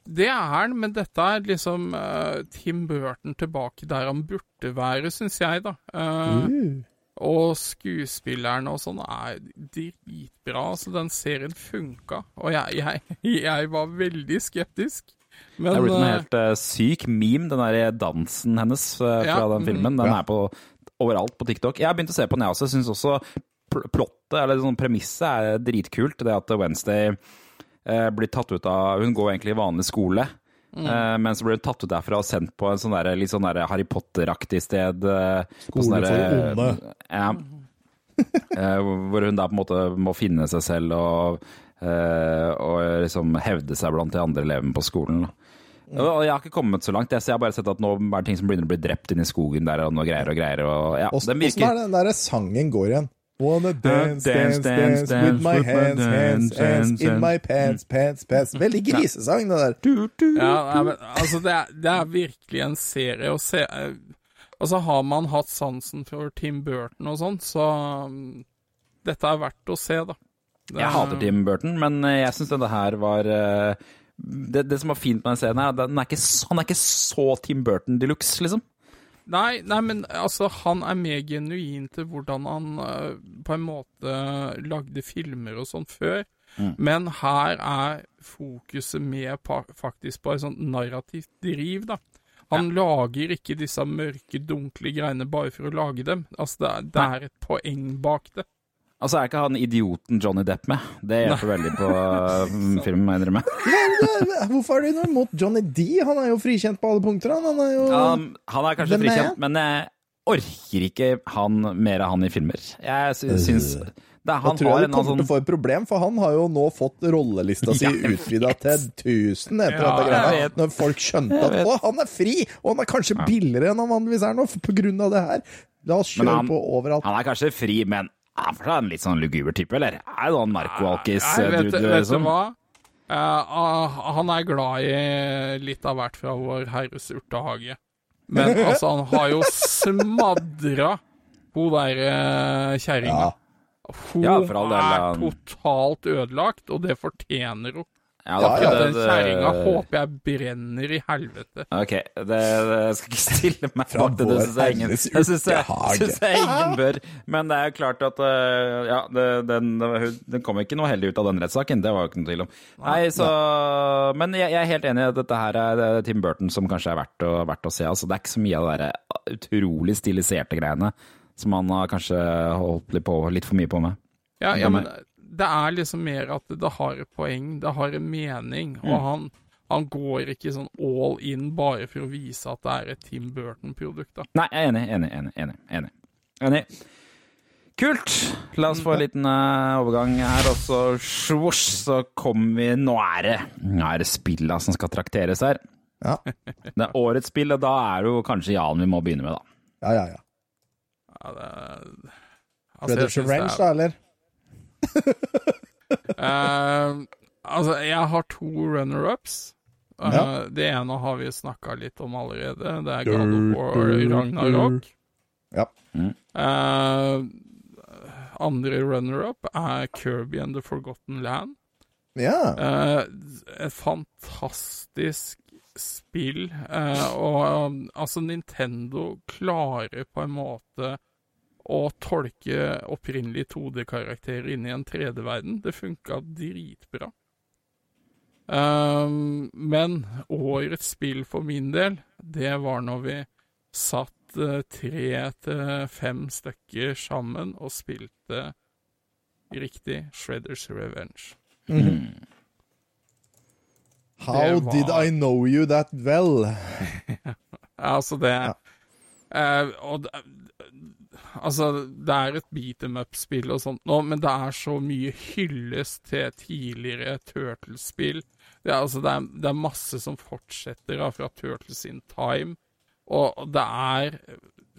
Det er den, men dette er liksom uh, Tim Burton tilbake der han burde være, syns jeg, da. Uh, Uh. Og skuespillerne og sånn er dritbra, så den serien funka. Og jeg, jeg, jeg var veldig skeptisk. Men Det er blitt en eh, helt uh, syk meme, den der dansen hennes uh, fra Ja, den filmen. Den Ja. er på overalt på TikTok. Jeg har begynt å se på den, jeg også. Jeg syns også plottet, eller sånn premisset, er dritkult. Det at Wednesday uh, blir tatt ut av Hun går egentlig i vanlig skole. Mm. eh, men så ble hun tatt ut derfra og sendt på en sånn der, litt sånn der Harry Potter-aktig sted. eh, Skole sånn der, for onde. Ja. Eh, hvor hun da på en måte må finne seg selv og, eh, og liksom hevde seg blant de andre elevene på skolen. Mm. Og jeg har ikke kommet så langt. Jeg så jeg har bare sett at nå er det ting som begynner å bli drept inne i skogen der, og noe greier og greier. Og, ja, Åssen er det den der sangen går igjen? Wanna dance, dance, dance, dance, with my hands, hands, hands, in my pants, pants, pants. Veldig grisesang, det der. ja, men, altså, det er, det er virkelig en serie å se Altså, har man hatt sansen for Tim Burton og sånn, så um, dette er verdt å se, da. Det Jeg er- hater Tim Burton, men eh, jeg syns denne her var eh, det, det som var fint med den serien, er at den er ikke, han er ikke så Tim Burton de luxe, liksom. Nei, nei, men altså, han er mer genuin til hvordan han uh, på en måte lagde filmer og sånn før. Mm. Men her er fokuset mer faktisk på et sånt narrativt driv, da. Han lager ikke disse mørke, dunkle greiene bare for å lage dem. Altså, det, er- det er et poeng bak det. Altså er ikke han idioten Johnny Depp med. Det hjelper veldig på uh, filmen, må jeg innrømme. Hvorfor er du noe imot Johnny D? Han er jo frikjent på alle punkter. Han, han er jo Um, han er kanskje Hvem er frikjent, men jeg orker ikke han, mer av han i filmer. Jeg sy syns det, er- Da tror har jeg du kommer sånn til å få et problem, for han har jo nå fått rollelista si utvida til 1000 etter Ja, dette greia. Når folk skjønte at å, han er fri, og han er kanskje billigere enn han vanligvis er nå, på grunn av det her. La oss kjøre han- på overalt. Han er kanskje fri, men han er seg en litt sånn luguber type, eller? Er det noen Jeg vet, narko-alkis-dude, vet du liksom? hva? Eh, ah, han er glad i litt av hvert fra Vår Herres urtehage. Men altså, han har jo smadra hun der uh, kjerringa. Ja. Hun Ja, for er totalt ødelagt, og det fortjener hun. Ja, Ja, da, ja, Den det- kjerringa håper jeg brenner i helvete. Ok, det, det jeg skal ikke stille meg Fra bak det. Det syns jeg ingen, det synes jeg, synes jeg ingen bør. Men det er jo klart at øh, Ja, det, den, den kom ikke noe heldig ut av den rettssaken, det var jo ikke noe tvil om. Nei, så Men jeg, jeg er helt enig i at dette her er Tim Burton som kanskje er verdt å, verdt å se. Altså, det er ikke så mye av det der utrolig stiliserte greiene som han har kanskje holdt litt, på, litt for mye på med. Ja, ja, men det er liksom mer at det har et poeng, det har en mening, og han, han går ikke sånn all in bare for å vise at det er et Tim Burton-produkt, da. Nei, jeg er enig, enig, enig. enig, enig. enig. Kult! La oss få en liten uh, overgang her, og så svosj, så kommer vi Nå er det Nå er det spilla som skal trakteres her. Ja. Det er årets spill, og da er det jo kanskje Jan vi må begynne med, da. Ja, ja, ja. Ja, det, altså, Brothers of det da, eller? Eh, altså, jeg har to runner-ups. Uh, Ja. Det ene har vi snakka litt om allerede. Det er God of War Ragnarok. Ja. Eh, andre runner-up er Kirby and the Forgotten Land. Ja. Eh, et fantastisk spill. eh, og um, altså, Nintendo klarer på en måte å tolke opprinnelige 2D-karakterer inn i en 3D-verden. Det funka dritbra. Um, men årets spill for min del, det var når vi satt eh, tre til fem stykker sammen og spilte riktig Shredders Revenge. How var- did I know you that well? Altså, det eh, Og det, Altså, det er et beat em up-spill og sånt nå, men det er så mye hyllest til tidligere Turtles-spill. Det, er- altså, det, det er masse som fortsetter da, fra Turtles in Time, og det er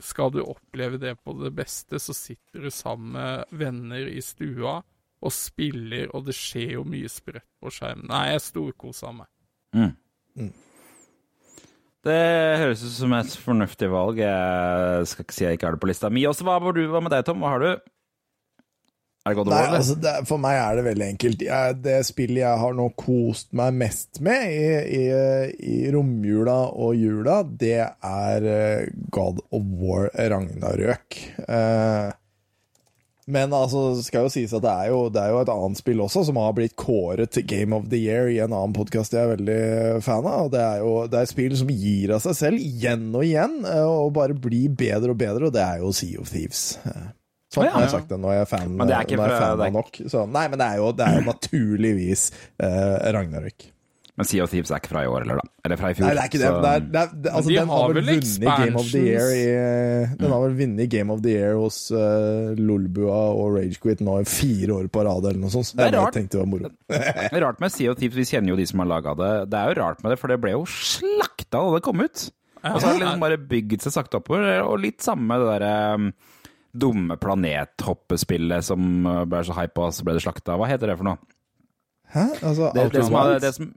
Skal du oppleve det på det beste, så sitter du sammen med venner i stua og spiller, og det skjer jo mye sprøtt på skjermen. Nei, jeg storkosa meg. Mm. Det høres ut som et fornuftig valg. Jeg skal ikke si jeg ikke har det på lista mi. Også, hva, du, hva med deg, Tom? Hva har du? Er det God of War, altså, det, for meg er det veldig enkelt. Jeg, det spillet jeg har nå kost meg mest med i, i, i romjula og jula, det er eh, God of War Ragnarøk. Eh, men altså, skal jo sies at det er jo, det er jo et annet spill også, som har blitt kåret til Game of the Year i en annen podkast jeg er veldig fan av. og Det er jo det er spill som gir av seg selv igjen og igjen, eh, og bare blir bedre og bedre, og det er jo Sea of Thieves. Eh, Sånn Å, ja. har jeg sagt det. Nå er jeg fan, Men det er ikke jeg fan av nok. Så, nei, men det er jo, det er jo naturligvis eh, Ragnarøk. Men Sea of Thieves er ikke fra i år, eller da? Eller fra i fjor? Nei, det er ikke det. det, er, det, er, det altså, de den har har vel vunnet Game of the Year i? Den har vel vunnet Game of the Year hos uh, Lolbua og Ragequit nå i fire år på rad, eller noe sånt. Så Det er jeg rart. tenkte det var moro. Rart med Sea of Thieves, vi kjenner jo de som har laga det. Det er jo rart med det, for det ble jo slakta da det kom ut. Og så har det liksom bare bygget seg sakte oppover. Og litt samme med det derre um, dumme planethoppespillet som uh, ble så hype, og så ble det slakta. Hva heter det for noe? Hæ? Altså, Det, det, som, er- det som Eh,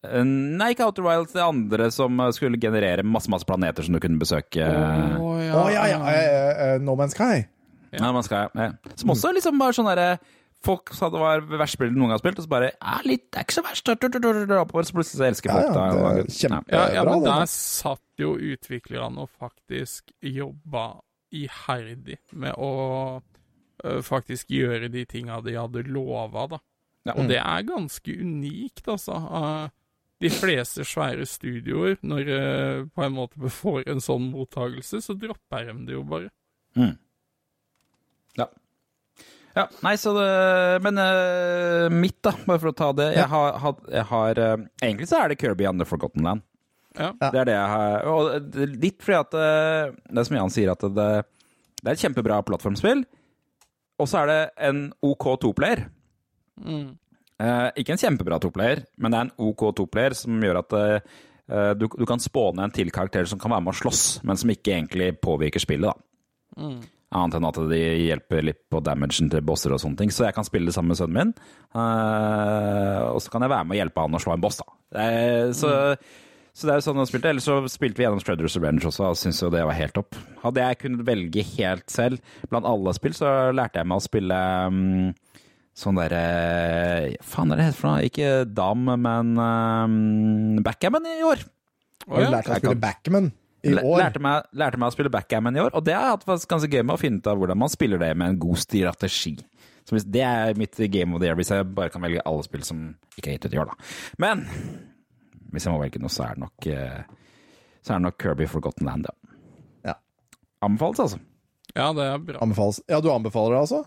Nei, ikke Outer Wilds, det andre som eh, skulle generere masse masse planeter som du kunne besøke. Å oh, ja, ja. eh, eh, no Man's Sky. Ja, Man's Sky, ja. Som også liksom bare sånn derre Folk sa det var det verste spillet de noen gang har spilt, og så bare ja, litt, Det er ikke så verst. Oppover, så plutselig så elsker Ja, folk ja, ja, det er Ja. Ja, ja, men der satt jo utviklerne og faktisk jobba iherdig med å faktisk gjøre de tinga de hadde lova, da. Ja. Og det er ganske unikt, altså. Uh, de fleste svære studioer, når de på en måte får en sånn mottagelse, så dropper de det jo bare. Ja. ja. Nei, så det Men uh, mitt, da, bare for å ta det Jeg har, had- jeg har uh, Egentlig så er det Kirby and the Forgotten Land. Ja. Ja. Det er det jeg har Og litt fordi at uh, Det er som Jan sier, at det, det er et kjempebra plattformspill. Og så er det en OK toplayer. Mm. Eh, ikke en kjempebra toplayer, men det er en OK toplayer som gjør at eh, du, du kan spåne en til karakter som kan være med å slåss, men som ikke egentlig påvirker spillet. da. Mm. Annet enn at de hjelper litt på damagen til bosser og sånne ting. Så jeg kan spille det sammen med sønnen min. uh, og så kan jeg være med og hjelpe han å slå en boss, da. Det er, så, så det er jo sånn jeg spilte. Ellers så spilte vi gjennom Shredders Revenge også, og syntes jo det var helt topp. Hadde jeg kunnet velge helt selv blant alle spill, så lærte jeg meg å spille mm, sånn derre Faen, hva er det heter for noe? Ikke dam, men um, backgammon i år. Har du lærte deg å spille backgammon i år? Lærte meg, lærte meg å spille backgammon i år, og det har jeg hatt faktisk ganske gøy med å finne ut av hvordan man spiller det med en god strategi. Så hvis det er mitt game of the year, hvis jeg bare kan velge alle spill som ikke er gitt ut i år, da. Men hvis jeg må velge noe, så er det nok, eh, så er det nok Kirby Forgotten Land, ja. Ja. Anbefales, altså. ja, det er bra. Anbefales. Ja, du anbefaler det, altså?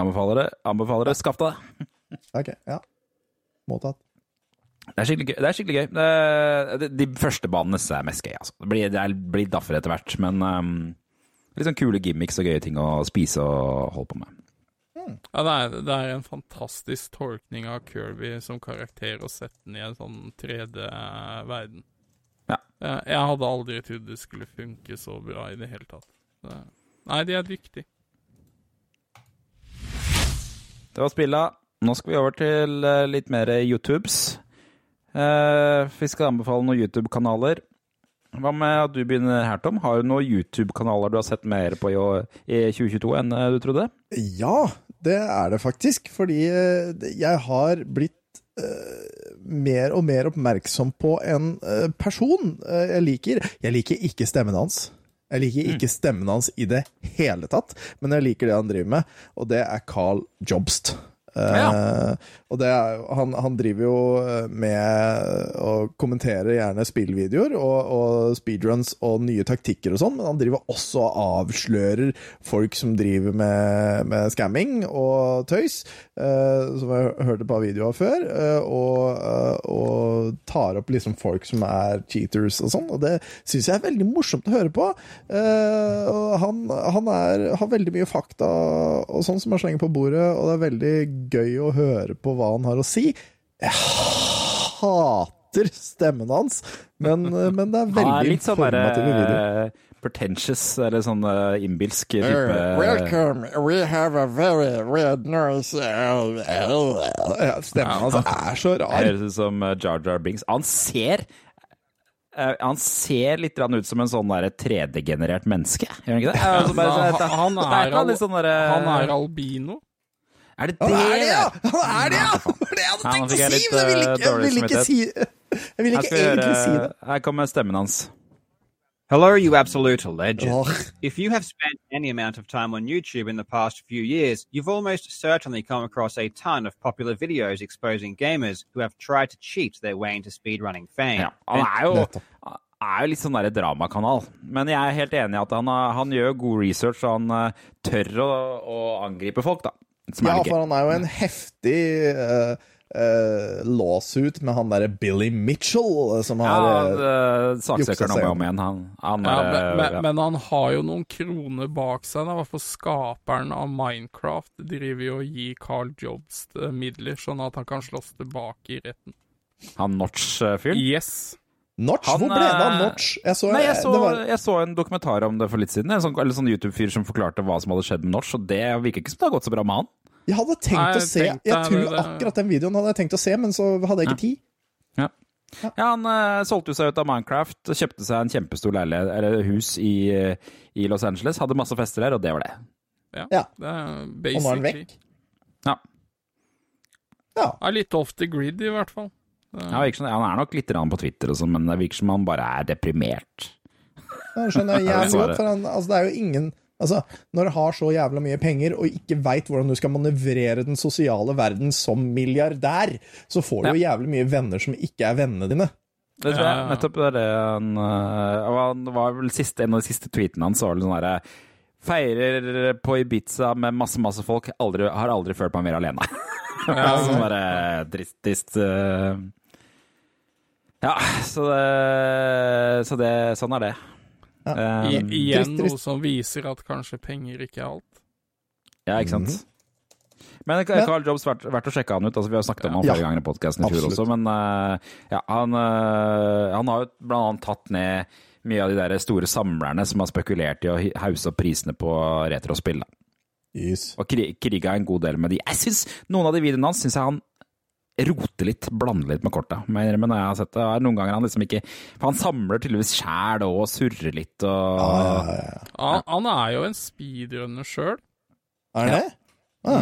Anbefaler det. Anbefaler det. Skaff deg det. Ok, ja. Mottatt. Det er skikkelig gøy. Det er skikkelig gøy. Det, de første banene synes jeg er mest gøy. Altså. Det blir, det blir daffer etter hvert, men um, litt sånn kule gimmicks og gøye ting å spise og holde på med. Ja, det er, det er en fantastisk tolkning av Kirby som karakter å sette den i en sånn 3D-verden. Ja. Jeg, jeg hadde aldri trodd det skulle funke så bra i det hele tatt. Det, nei, de er dyktige. Det var spilla. Nå skal vi over til eh, litt mer YouTubes. Eh, vi skal anbefale noen YouTube-kanaler. Hva med at du begynner her, Tom? Har du noen YouTube-kanaler du har sett mer på i, 2022 enn eh, du trodde? Ja, det er det faktisk. Fordi jeg har blitt Uh, mer og mer oppmerksom på en uh, person uh, jeg liker. Jeg liker ikke stemmen hans. Jeg liker ikke stemmen hans i det hele tatt, men jeg liker det han driver med, og det er Carl Jobst. Eh, og det er, han, han driver jo eh, med å kommentere gjerne spillvideoer og, og speedruns og nye taktikker og sånn, men han driver også og avslører folk som driver med, med scamming og tøys, eh, som jeg hørte par videoer før, og, og tar opp liksom folk som er cheaters og sånn, og det syns jeg er veldig morsomt å høre på. Og han han er, har veldig mye fakta og sånn som han slenger på bordet, og det er veldig gøy å høre på hva han har å si. Jeg hater stemmen hans, men, men det er veldig er litt sånn videoer. eh, pretentious, eller sånn uh, innbilsk type welcome, we have a very weird noise ja, Stemmen hans er så rar. Høres ut som uh, Jar Jar Binks. Han ser eh, han ser litt ut som en sånn der 3D-generert menneske, gjør han ikke det? Altså, bare, er sånn Han er albino. Er det det? Hva er det, ja! Hva er det, ja! Det var det jeg hadde tenkt å si, men jeg ville eh, ikke, jeg ville ikke si Jeg ville ikke egentlig si det. Her kommer stemmen hans. Hello, you absolute legend. Åh. If you have spent any amount of time on YouTube in the past few years, you've almost certainly come across a ton of popular videos exposing gamers who have tried to cheat their way into speedrunning fame. Ja, han er jo, er jo litt sånn der dramakanal. Men jeg er helt enig i at han, han gjør god research, og han eh, tør å, å angripe folk, da. Som Ja, er for han er jo en heftig uh, lawsuit med han derre Billy Mitchell, som har ja, Saksøkeren uh, saksøker om og om igjen. Han, han Ja, er, men, men, ja. men han har jo noen kroner bak seg. I hvert fall skaperen av Minecraft driver jo og gir Carl Jobs eh, midler, sånn at han kan slåss tilbake i retten. han Notch-fyren. Yes. Notch? Han, Hvor ble det av eh, Notch? Jeg så, Nei, jeg så, det var, jeg så en dokumentar om det for litt siden. En sånn, eller sånn YouTube-fyr som forklarte hva som hadde skjedd med Notch, og det virker ikke som det har gått så bra med han. jeg hadde tenkt Nei, å se tenkte Jeg tror det- akkurat den videoen hadde jeg tenkt å se, men så hadde jeg ikke tid. Ja. Ja, Han uh, solgte jo seg ut av Minecraft, kjøpte seg en kjempestor leilighet, eller hus i, eh, i Los Angeles, hadde masse fester der, og det var det. Ja. Det er Og nå er han vekk. Ja, Ja. Er litt off the grid, i hvert fall. Ja som, han er nok litt på Twitter, og sånn, men det virker som han bare er deprimert. Det skjønner jeg jævlig godt, for han, altså, det er jo ingen Altså, når du har så jævla mye penger og ikke veit hvordan du skal manøvrere den sosiale verden som milliardær, så får du jo jævlig mye venner som ikke er vennene dine. Det tror jeg. Nettopp det er det han Det og var vel siste, en av de siste tweetene hans var vel sånn herre Feirer på Ibiza med masse, masse folk. Aldri, har aldri følt meg mer alene. Ja, sånn bare trist, trist øh. Ja, så det, så det Sånn er det. Ja. Um, igjen trist, trist. noe som viser at kanskje penger ikke er alt. ja, ikke sant. Mhm. Men Carl Jobs, verdt, verdt å sjekke han ut. Altså, vi har snakket om han Ja. flere ganger i podkasten i fjor også, men øh, ja, han, øh, han har jo blant annet tatt ned mye av de der store samlerne som har spekulert i å hause opp prisene på retrospill. Yes. Og kri kriga en god del med de. Jeg synes, Noen av de videoene hans syns jeg han roter litt, blande litt med korta. Men når jeg har sett det, er noen ganger han liksom ikke For han samler tydeligvis sjæl og surrer litt og Ja, ja, ja. Han, han er jo en speedrunner sjøl. Er det? Ah.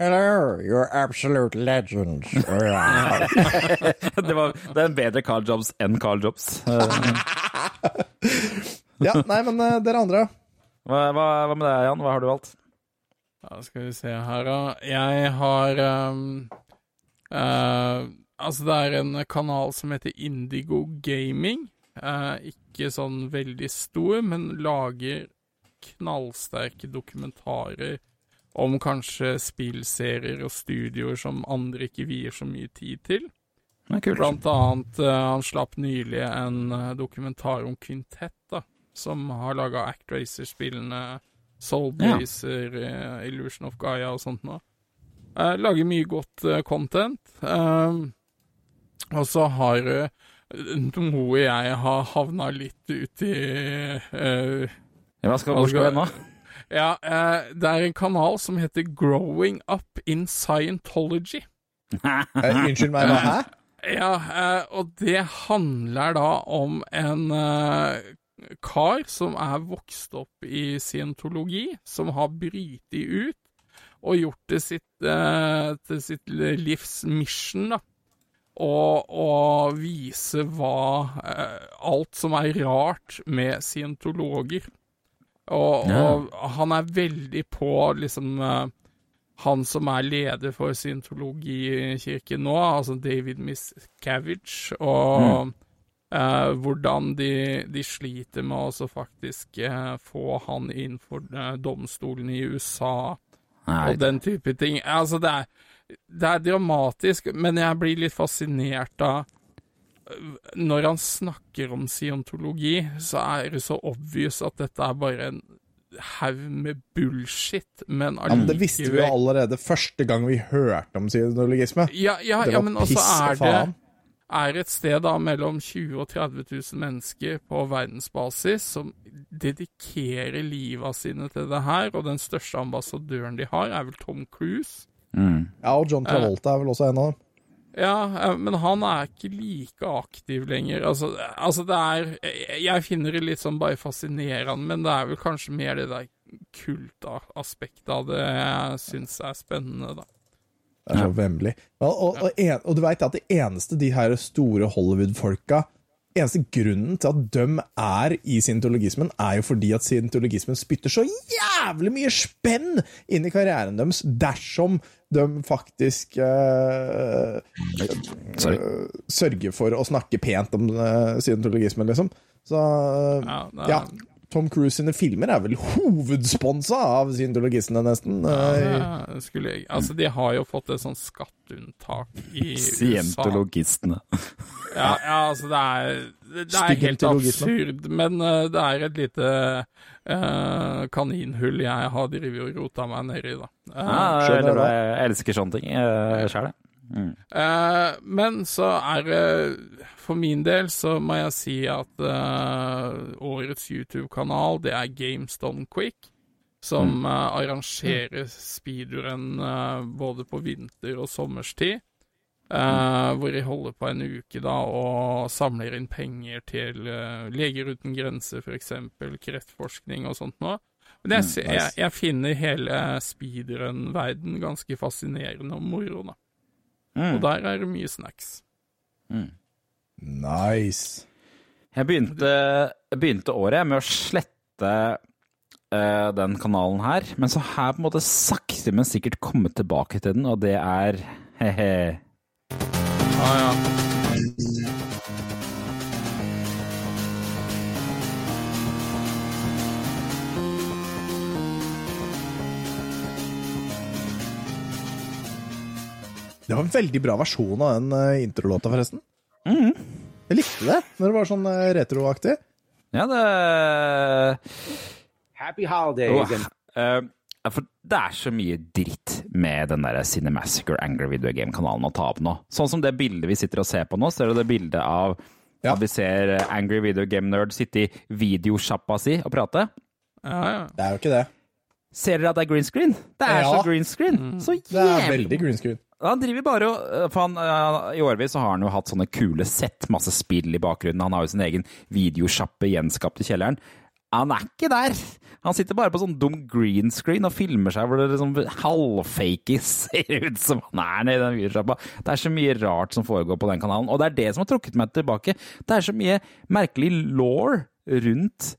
Hello, you're absolute legend. det, var, det er en bedre Carl Jobs enn Carl Jobs. Ja, nei, men eh, dere andre? Hva, hva, hva med deg, Jan? Hva har du valgt? Da skal vi se her, da. Jeg har ehm, eh, Altså, det er en kanal som heter Indigo Gaming. Uh, ikke sånn veldig stor, men lager knallsterke dokumentarer om kanskje spillserier og studioer som andre ikke vier så mye tid til. Blant annet, uh, han slapp nylig en dokumentar om Quintett, da, som har laga Actracer-spillene, Soulblazer, eh, Illusion of Gaia og sånt noe. Eh, lager mye godt uh, content. Uh, og så har eh, noe jeg har havna litt uti uh, hva skal, hvor skal nå? Ja, eh, det er en kanal som heter Growing Up in Scientology. Unnskyld meg, hva? Hæ? Ja, eh, og det handler da om en kar som er vokst opp i scientologi, som har brytet ut og gjort det sitt, eh, til sitt livs mission, da. Og, og vise hva eh, Alt som er rart med scientologer. Og, Ja. og han er veldig på liksom eh, han som er leder for scientologikirken nå, altså David Miscavige, og eh, hvordan de, de sliter med å faktisk eh, få han inn for eh, domstolen i USA Nei, og den type ting. Altså, det er, det er dramatisk, men jeg blir litt fascinert av øh, Når han snakker om scientologi, så er det så obvious at dette er bare en haug med bullshit, men Ja, men det visste vi jo allerede første gang vi hørte om scientologisme. Ja, ja, Det ja men piss og det faen. Er et sted da mellom 20 og 30 000 mennesker på verdensbasis som dedikerer livet sine til det her, og den største ambassadøren de har, er vel Tom Cruise. Mm. Ja, og John Travolta er vel også en av dem. Ja, eh, men han er ikke like aktiv lenger. Altså, altså det er Jeg finner det litt sånn bare fascinerende, men det er vel kanskje mer det der kultaspektet av det jeg syns er spennende, da. Det er så vemmelig. Og, og, og, en, og du veit at det eneste de her store Hollywood-folka Eneste grunnen til at de er i scientologismen, er jo fordi at scientologismen spytter så jævlig mye spenn inn i karrieren deres dersom de faktisk uh, eh, sørger for å snakke pent om uh, scientologismen, liksom. Så ja. Tom Cruise sine filmer er vel hovedsponsa av scientologistene, nesten. Eh, Ja, det skulle jeg Altså, de har jo fått et sånt skatteunntak i USA. Scientologistene. Ja, ja, altså, det er, det er helt absurd, men eh, det er et lite uh, kaninhull jeg har drevet og rota meg nedi, da. Uh, Ja. Jeg elsker sånne ting uh, sjæl, jeg. Mm. Eh, men så er det For min del så må jeg si at uh, årets YouTube-kanal, det er GameStone Quick. Som eh, arrangerer speedrun både på vinter- og sommerstid. Mm. hvor de holder på en uke da og samler inn penger til Leger uten grenser, f.eks., kreftforskning og sånt noe. Men jeg, jeg, jeg finner hele speedrun-verden ganske fascinerende og moro, da. Mm. Og der er det mye snacks. Nice. Jeg begynte, begynte året med å slette uh, den kanalen her, men så har jeg på en måte sakte, men sikkert kommet tilbake til den, og det er he-he. Ah, ja. Det var en veldig bra versjon av den uh, introlåta, forresten. Mm. Jeg likte det når det var sånn eh, retroaktig. Ja, det Happy holidays Oh, eh, For det er så mye dritt med den der Cinemassacre Angry Video Game-kanalen å ta opp nå. Sånn som det bildet vi sitter og ser på nå, ser du det bildet av Ja. at vi ser eh, Angry Video Game Nerd sitte i videosjappa si og prate? Ja, ja. Det er jo ikke det. Ser dere at det er green screen? Det er Ja. så green screen! Så Det er veldig green screen. Han driver bare og øh, For han, øh, I årevis har han jo hatt sånne kule sett, masse spill i bakgrunnen. Han har jo sin egen videosjappe gjenskapt i kjelleren. Han er ikke der! Han sitter bare på sånn dum green screen og filmer seg hvor det liksom halvfakey ser ut som han er nede i den videosjappa. Det er så mye rart som foregår på den kanalen, og det er det som har trukket meg tilbake. Det er så mye merkelig law rundt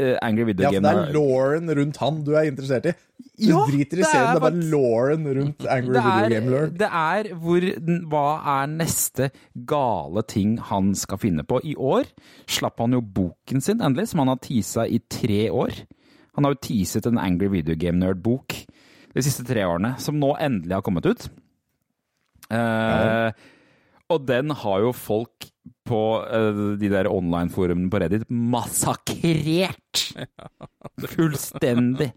øh, Angry Video Ja, for Game. det er Lauren rundt han du er interessert i. Du Ja, driter i serien, er det er bare Lauren rundt Angry det Video Game Lord. det er hvor Hva er neste gale ting han skal finne på? I år slapp han jo boken sin endelig, som han har teasa i tre år. Han har jo teaset en Angry Video Game Nerd-bok de siste tre årene, som nå endelig har kommet ut. Eh, og den har jo folk på eh, de der online-forumene på Reddit massakrert! Fullstendig.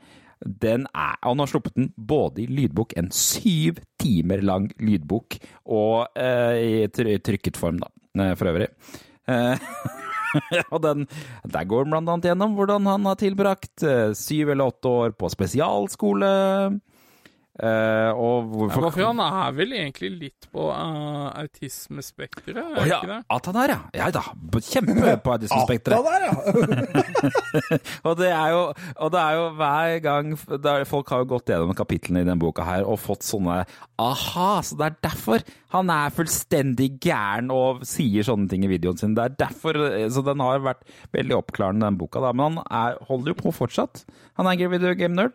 Den er, og Han har sluppet den både i lydbok, en syv timer lang lydbok, og eh, i trykket form, da, eh, for øvrig. Eh, og den, Der går han blant annet gjennom hvordan han har tilbrakt eh, syv eller åtte år på spesialskole. Eh, og Ja, hvorfor for han er vel egentlig litt på uh, autismespekteret, er det ja, ikke det? at han er, ja. Ja da. Kjempe på autismespekteret. At han er, ja! Og det er jo, og det er jo hver gang er, Folk har jo gått gjennom kapitlene i denne boka her og fått sånne Aha, så det er derfor han er fullstendig gæren og sier sånne ting i videoen sin. Det er derfor, Så den har vært veldig oppklarende, den boka. da, Men han er, holder jo på fortsatt. Han er en Video Game Nerd.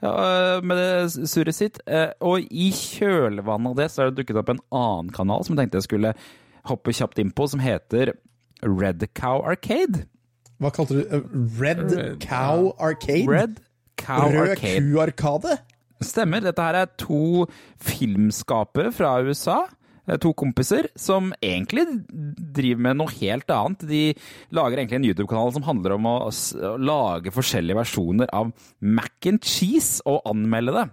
Ja, øh, med det surret sitt. Eh, Og i kjølvannet av det så er det dukket opp en annen kanal som jeg tenkte jeg skulle hoppe kjapt inn på, som heter Red Cow Arcade. Hva kalte du uh, Red, Red, Cow Arcade? Red Cow Rød Arcade. ku-arkade? Stemmer. Dette her er to filmskapere fra USA. Eh, To kompiser som egentlig driver med noe helt annet. De lager egentlig en YouTube-kanal som handler om å å lage forskjellige versjoner av mac and cheese og anmelde det.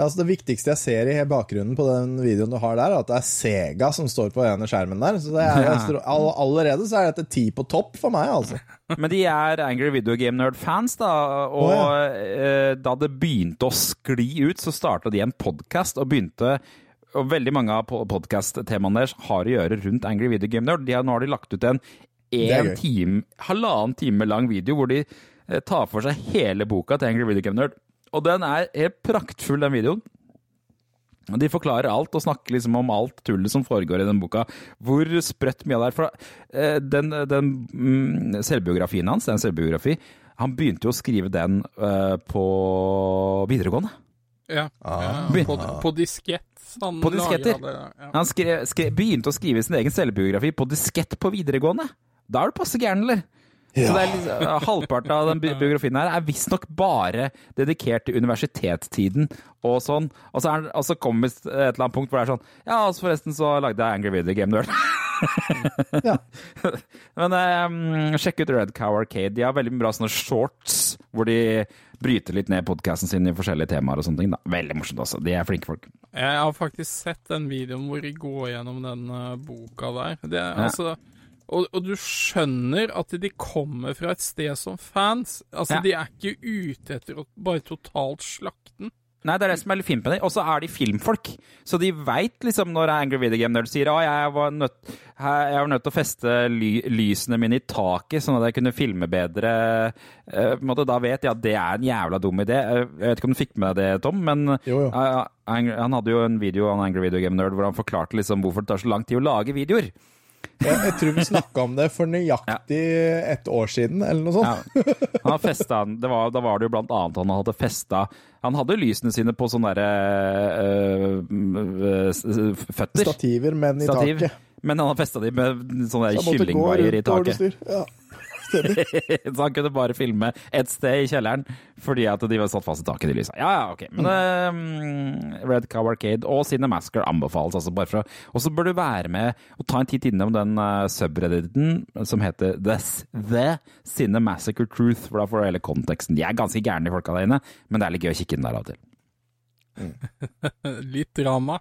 Altså det viktigste jeg ser i bakgrunnen på den videoen du har der, er at det er Sega som står på ene skjermen der. Så det er, all, allerede så er dette ti på topp for meg, altså. Men de er Angry Video Game Nerd-fans, da. Og oh, ja. da det begynte å skli ut, så starta de en podkast og begynte og veldig mange av podkast-temaene deres har å gjøre rundt Angry Video Game Nerd. De har, nå har de lagt ut en en time, halvannen time lang video hvor de eh, tar for seg hele boka til Angry Video Game Nerd. Og den er helt praktfull, den videoen. Og De forklarer alt og snakker liksom om alt tullet som foregår i den boka. Hvor sprøtt mye av det er. For eh, den, den mm, selvbiografien hans, den selvbiografi, han begynte jo å skrive den eh, på videregående. Ja. ja på, på diskett. Han På disketter. det, ja. Han skrev, skrev, begynte å skrive sin egen selvbiografi på diskett på videregående. Da er du passe gæren, eller? Så det er litt, Halvparten av den biografien her er visstnok bare dedikert til universitetstiden og sånn. Og så, er, og så kommer vi til et eller annet punkt hvor det er sånn Ja, altså forresten så lagde jeg Angry Video Game Nerd. Ja. Men um, sjekk ut Red Cow Arcade. De har veldig bra sånne shorts hvor de bryter litt ned podkasten sin i forskjellige temaer og sånne ting. da. Veldig morsomt også. De er flinke folk. Jeg har faktisk sett den videoen hvor de går gjennom den eh, boka der. Det, Ja. altså, og, og du skjønner at de kommer fra et sted som fans. Altså, Ja. De er ikke ute etter å bare totalt slakte den. Nei, det er det som er litt fint med det. Og så er de filmfolk. Så de veit liksom når Angry Video Game Nerd sier at jeg var nødt, jeg var nødt til å feste ly, lysene mine i taket sånn at jeg kunne filme bedre. Uh, måte, da vet jeg at det er en jævla dum idé. Eh, Jeg vet ikke om du fikk med deg det, Tom, men Jo, jo. Uh, han hadde jo en video av Angry Video Game Nerd hvor han forklarte liksom hvorfor det tar så lang tid å lage videoer. Jeg, jeg tror vi snakka om det for nøyaktig et år siden, eller noe Ja. sånt. Festet, det var, da var det jo blant annet han hadde festa Han hadde lysene sine på sånne derre øh, øh, føtter. Stativer, men i Stativ. taket. Men han hadde festa de med sånne Så kyllingvaier i taket. Ja, stemmer. så han kunne bare filme ett sted i kjelleren fordi at de var satt fast i taket, de lysa. Ja, ja, ok. Men øh, Red Cow Arcade og Cinemasker anbefales altså bare for å Og så bør du være med og ta en titt innom den uh, subredditen som heter The, The Cinemassacre Truth, for da får du hele konteksten. De er ganske gærne, de folka der inne, men det er litt gøy å kikke inn der av og til. Litt drama.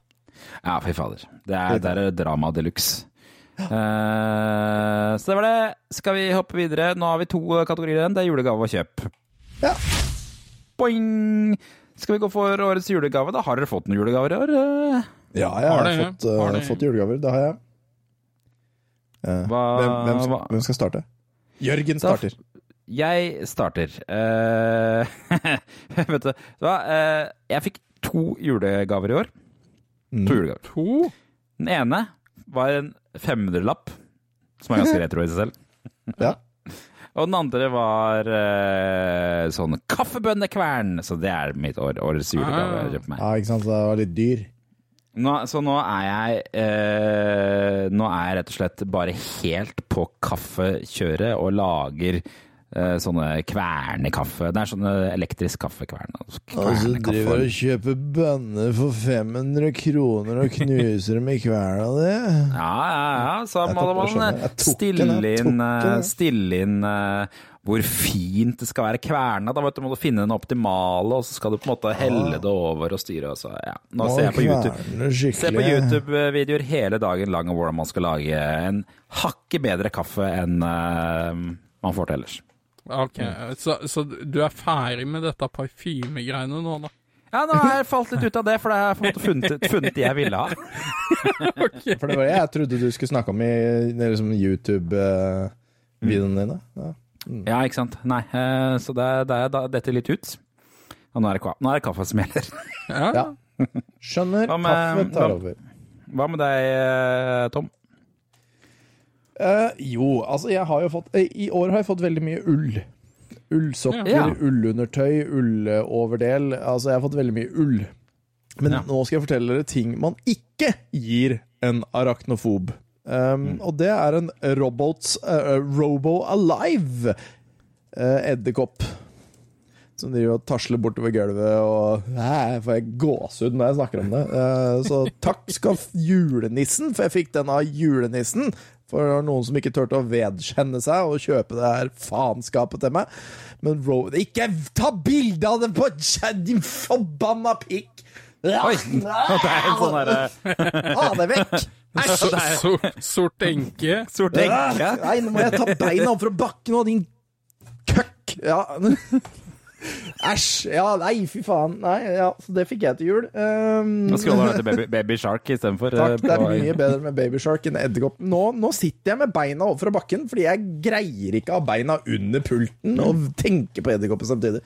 Ja, fy fader. Det er, det er drama de luxe. Eh, så det var det. Skal vi hoppe videre? Nå har vi to kategorier igjen. Det er julegave og kjøp. Ja. Boing! Skal vi gå for årets julegave? Da har dere fått noen julegaver i år? eh? Ja, jeg Har har, det, fått, uh, har fått julegaver. Det har jeg. Uh, Hva- hvem, hvem, skal, hva- hvem skal starte? Jørgen Da- starter. Jeg starter. Eh, vet du hva? Eh, jeg fikk to julegaver i år. Mm. To julegaver. To? Den ene var en 500-lapp, som er ganske retro i seg selv. Ja. Og den andre var eh, sånn kaffebønnekvern. Så det er mitt år, årets julegave. Ah. jeg meg. ja, ikke sant? Så det var litt dyr. Nå, så nå er jeg eh, Nå er jeg rett og slett bare helt på kaffekjøret og lager sånne kvernekaffe. Det er sånne elektrisk kaffekvern. altså driver og kjøper bønner for 500 kroner og knuser dem i kverna di? Ja, ja, ja. Så må man eh, den, stille inn, eh, stille inn eh, hvor fint det skal være kverna. Da vet du, må du finne den optimale, og så skal du på en måte helle det over og styre. Og så, ja. Nå ser jeg på YouTube. Ser på. YouTube-videoer hele dagen lang om hvordan man skal lage en hakket bedre kaffe enn eh, man får til ellers. Ok, så, så du er ferdig med dette parfymegreiene nå, da? Ja, nå har jeg falt litt ut av det, for jeg har jeg funnet, funnet det jeg ville ha. For det var det jeg trodde du skulle snakke om i liksom YouTube-videoene dine. Ja. Ja, ikke sant. Nei, eh, så det, det er da dette litt ut. Og nå er det, ka- nå er det kaffe som gjelder. Ja. Skjønner. Med- Kaffe tar hva- over. Hva med deg, eh, Tom? Eh, jo, altså jeg har jo fått eh, I år har jeg fått veldig mye ull. Ullsokker, Ja. ullundertøy, ulloverdel. Altså, jeg har fått veldig mye ull. Men Ja. nå skal jeg fortelle dere ting man ikke gir en arachnofob. Um, Og det er en Robots uh, Robo Alive uh, edderkopp. Som driver og tasler bortover gulvet og Hæ, får jeg gåsehud når jeg snakker om det. Uh, så takk skal julenissen, for jeg fikk den av julenissen. For det var noen som ikke turte å vedkjenne seg og kjøpe det her faenskapet til meg. Men Ro... Ikke ta bilde av det på chat, din forbanna pikk! Oi! Det er en sånn herre Ha det vekk! Æsj! sort, sort enke. sort enke. Nei, nå må jeg ta beina opp fra bakken nå, din køkk! Ja. Æsj. Ja, nei, fy faen. Nei, ja, så det fikk jeg til jul. Um, Nå scroller du til Baby, baby Shark istedenfor. Takk, det er mye bedre med Baby Shark enn edderkopp. Nå, nå sitter jeg med beina overfor bakken, fordi jeg greier ikke å ha beina under pulten og tenke på edderkoppen samtidig.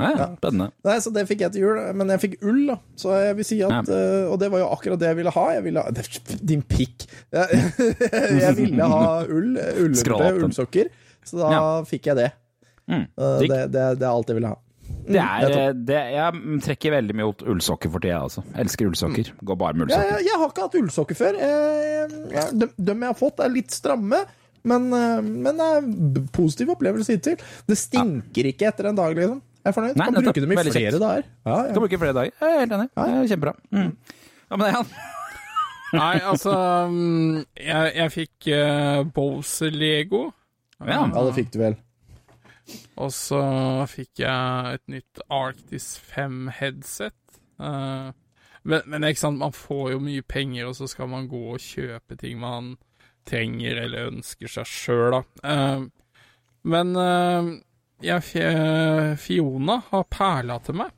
Ja, spennende. Nei, Så det fikk jeg til jul, men jeg fikk ull, da. Så jeg vil si at uh, Og det var jo akkurat det jeg ville ha. Jeg ville ha Din pikk. Jeg, ville ha ull, ullundertøy, ullsokker. Så da Ja. fikk jeg det. Mm. Eh, det, det, det er alt jeg ville ha. Det er, det, jeg trekker veldig mye mot ullsokker for tida, altså. Elsker ullsokker. Går bare med Jeg, ullsokker. jeg, jeg har ikke hatt ullsokker før. Jeg, jeg, de, jeg har fått, er litt stramme. Men, eh, men det er positiv opplevelse hittil. Det stinker ikke etter en dag, liksom. Jeg er fornøyd. Nei, kan bruke dem i flere kjekt. dager. Ja, ja. Kan bruke flere dager. Jeg er helt enig. Det er Kjempebra. Mm. Ja, men det er han. Nei, altså mm, Jeg, jeg fikk uh, Bowser-lego. Ja. ja, det fikk du vel. Og så fikk jeg et nytt Arctis 5-headset. Uh, men, men ikke sant, man får jo mye penger, og så skal man gå og kjøpe ting man trenger eller ønsker seg sjøl, da. Uh, men uh, jeg, Fiona har perla til meg.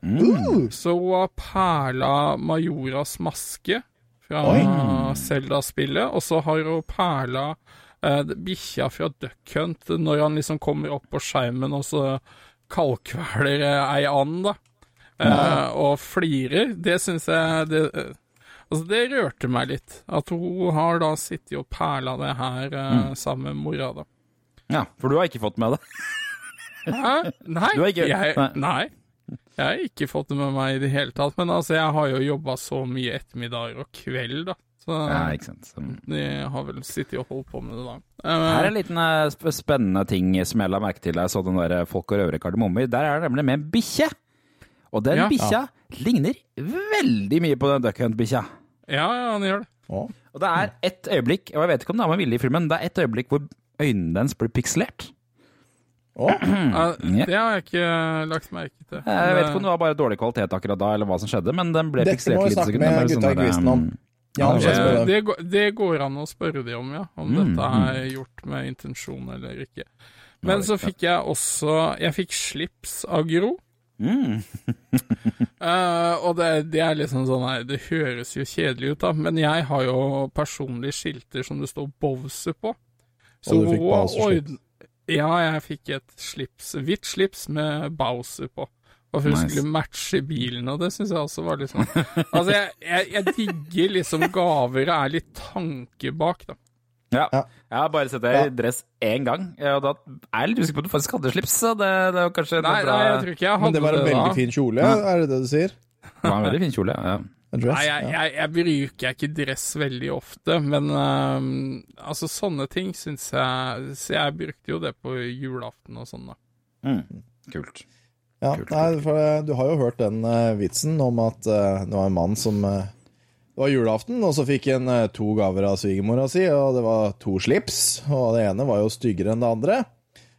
Mm. Så hun har perla Majoras maske fra Zelda-spillet, og så har hun perla eh, bikkja fra Duck Hunt når han liksom kommer opp på skjermen og så kaldkveler eh, ei and, da. Eh, og flirer. Det syns jeg det, eh, Altså, det rørte meg litt. At hun har da sittet og perla det her mm. sammen med mora, da. Ja, for du har ikke fått med det. Hæ? Nei, Du har ikke- jeg, nei. Jeg har ikke fått det med meg i det hele tatt. Men altså, jeg har jo jobba så mye ettermiddager og kveld, da. Så Ja, ikke sant. Så- de har vel sittet og holdt på med det da. Her er Eh, en liten eh, sp- spennende ting som jeg la merke til jeg så den der Folk og røvere kardemommer. Der er det nemlig med en bikkje. Og den Ja. bikkja ligner veldig mye på den Duck Hunt-bikkja. ja, ja, den gjør det. Oh. Og det er ett øyeblikk, og jeg vet ikke om det er med vilje i filmen, det er ett øyeblikk hvor øynene dens blir pikselert. Oh. Eh, Det har jeg ikke lagt merke til. Mm. Jeg vet ikke om det var bare dårlig kvalitet akkurat da, eller hva som skjedde, men den ble Dette pikselert må vi snakke med bare gutta i quizen om. Ja, det, går- det går an å spørre de om, ja. Om Mm, dette er gjort med intensjon eller ikke. Men så fikk jeg også Jeg fikk slips av Gro. Mm. uh, og det, det er liksom sånn nei, Det høres jo kjedelig ut, da, men jeg har jo personlige skilter som det står Bowser på. Så Og du fikk Bowser-slips? Ja, jeg fikk et slips, hvitt slips med Bowser på. Og hun Nice. skulle matche bilen, og det syns jeg også var litt sånn Altså, jeg, jeg, jeg digger liksom gaver, og er litt tanke bak, da. Ja. Ja. Jeg har bare sett deg i dress én gang, og da er jeg litt usikker på at du faktisk hadde slips. Så det, det var kanskje Nei, bra... nei, jeg tror ikke jeg Men hadde det var en veldig da. fin kjole, er det det du sier? Det var en veldig fin kjole. Ja. Dress? Nei, jeg, jeg, jeg bruker ikke dress veldig ofte, men um, altså sånne ting syns jeg Så jeg brukte jo det på julaften og sånn, da. Mm. Kult. Ja, Kult, nei, for eh, du har jo hørt den eh, vitsen om at eh, det var en mann som Det var julaften, og så fikk han to gaver av svigermora si, og det var to slips. Og det ene var jo styggere enn det andre.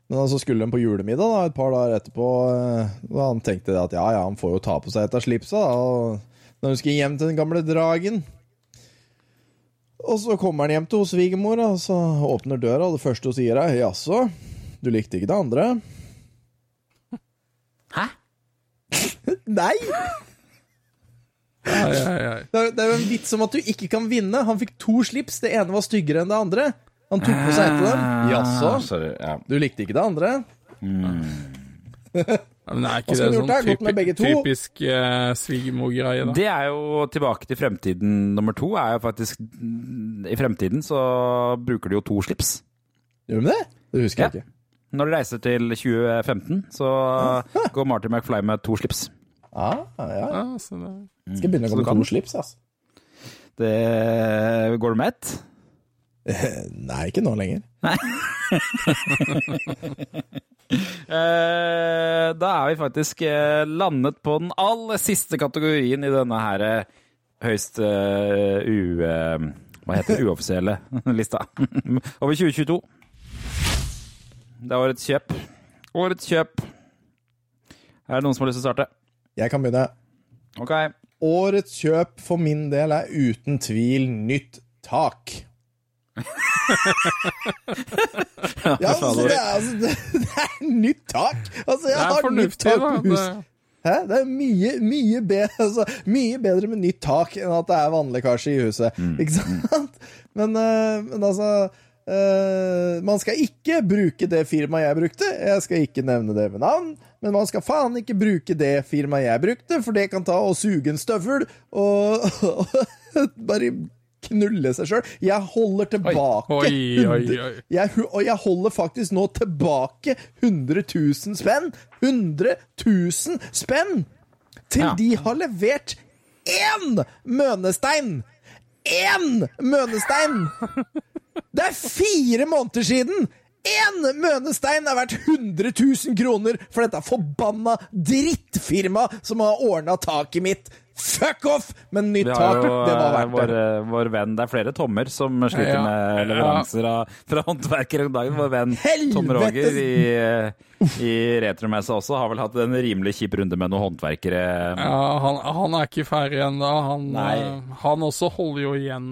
Men så skulle han på julemiddag da, et par dager etterpå, og han tenkte at ja, ja, han får jo ta på seg et av slipsa, da, når han skulle hjem til den gamle dragen. Og så kommer han hjem til hos svigermora, og så åpner døra, og det første hun sier er jaså, du likte ikke det andre? Hæ? Nei! Ai, ai, ai. Det er, jo en vits om at du ikke kan vinne. Han fikk to slips. Det ene var styggere enn det andre. Han tok på seg et av dem. Jaså, Ah, du likte ikke det andre? Mm. Men er ikke det sånn to? typisk uh, svigermor-greie, da? Det er jo tilbake til fremtiden nummer to. er jo faktisk I fremtiden så bruker de jo to slips. Gjør de det? Det husker jeg ikke. Når de reiser til 2015, så går Marty McFly med to slips. Ah, ja, ja. Ja, så det... Skal jeg begynne å gå med to slips, altså. Det Går du med ett? Nei, ikke nå lenger. Nei. da er vi faktisk eh, landet på den aller siste kategorien i denne her eh, høyst eh, u... eh, hva heter det? Uoffisielle lista. Over 2022. Det er årets kjøp. Årets kjøp. Er det noen som har lyst til å starte? Jeg kan begynne. Ok. Årets kjøp for min del er uten tvil nytt tak. Ja, altså, det, er, altså, det, det er nytt tak! Altså, jeg har nytt tak på huset. Det... Hæ? Det er mye, mye, bedre, altså, mye bedre med nytt tak enn at det er vannlekkasje i huset. Ikke sant? Men, eh, men altså eh, Man skal ikke bruke det firmaet jeg brukte. Jeg skal ikke nevne det ved navn. Men man skal faen ikke bruke det firmaet jeg brukte, for det kan ta og suge en støvel og, og bare knulle seg sjøl. Jeg holder tilbake Oi, oi, 100 oi. jeg, og jeg holder faktisk nå tilbake 100 000 spenn. 100 000 spenn! Til Ja. de har levert én mønestein! Én mønestein! Det er fire måneder siden! Én mønestein er verdt 100 000 kroner for dette forbanna drittfirmaet som har ordna taket mitt! Fuck off! Men nytt tak, jo det var verdt vår, det. eh, vår venn Det er flere tommer som sliter Ja. med leveranser av, fra håndverkere om dagen. Vår venn Helvete. Tom Roger i, eh, i Retromessa også har vel hatt en rimelig kjip runde med noen håndverkere. Ja, han, han er ikke ferdig ennå. Han, eh, han også holder jo igjen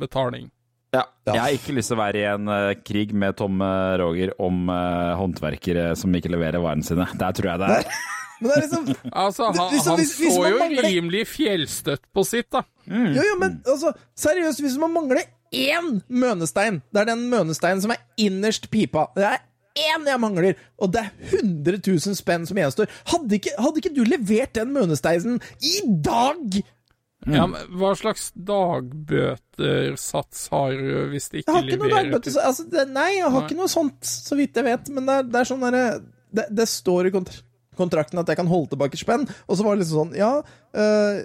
betaling. Ja. Jeg har ikke lyst til å være i en uh, krig med Tom eh, Roger om uh, håndverkere som ikke leverer varene sine. Der tror jeg det er. Men det er liksom Altså, han, Liksom, han hvis- hvis så jo mangler- rimelig fjellstøtt på sitt, da. Jo, jo, men altså, seriøst, hvis man mangler én mønestein Det er den mønesteinen som er innerst pipa. Det er én jeg mangler, og det er 100 000 spenn som gjenstår. Hadde ikke, hadde ikke du levert den mønesteinen i dag? Ja, men Hva slags dagbøtersats har du hvis det Jeg ikke har ikke noe leverer? Altså, det, nei, jeg har Nei. ikke noe sånt, så vidt jeg vet. Men det er, det er sånn derre det, det står i kontra kontrakten at jeg kan holde tilbake spenn. Og så var det liksom sånn Ja, øh,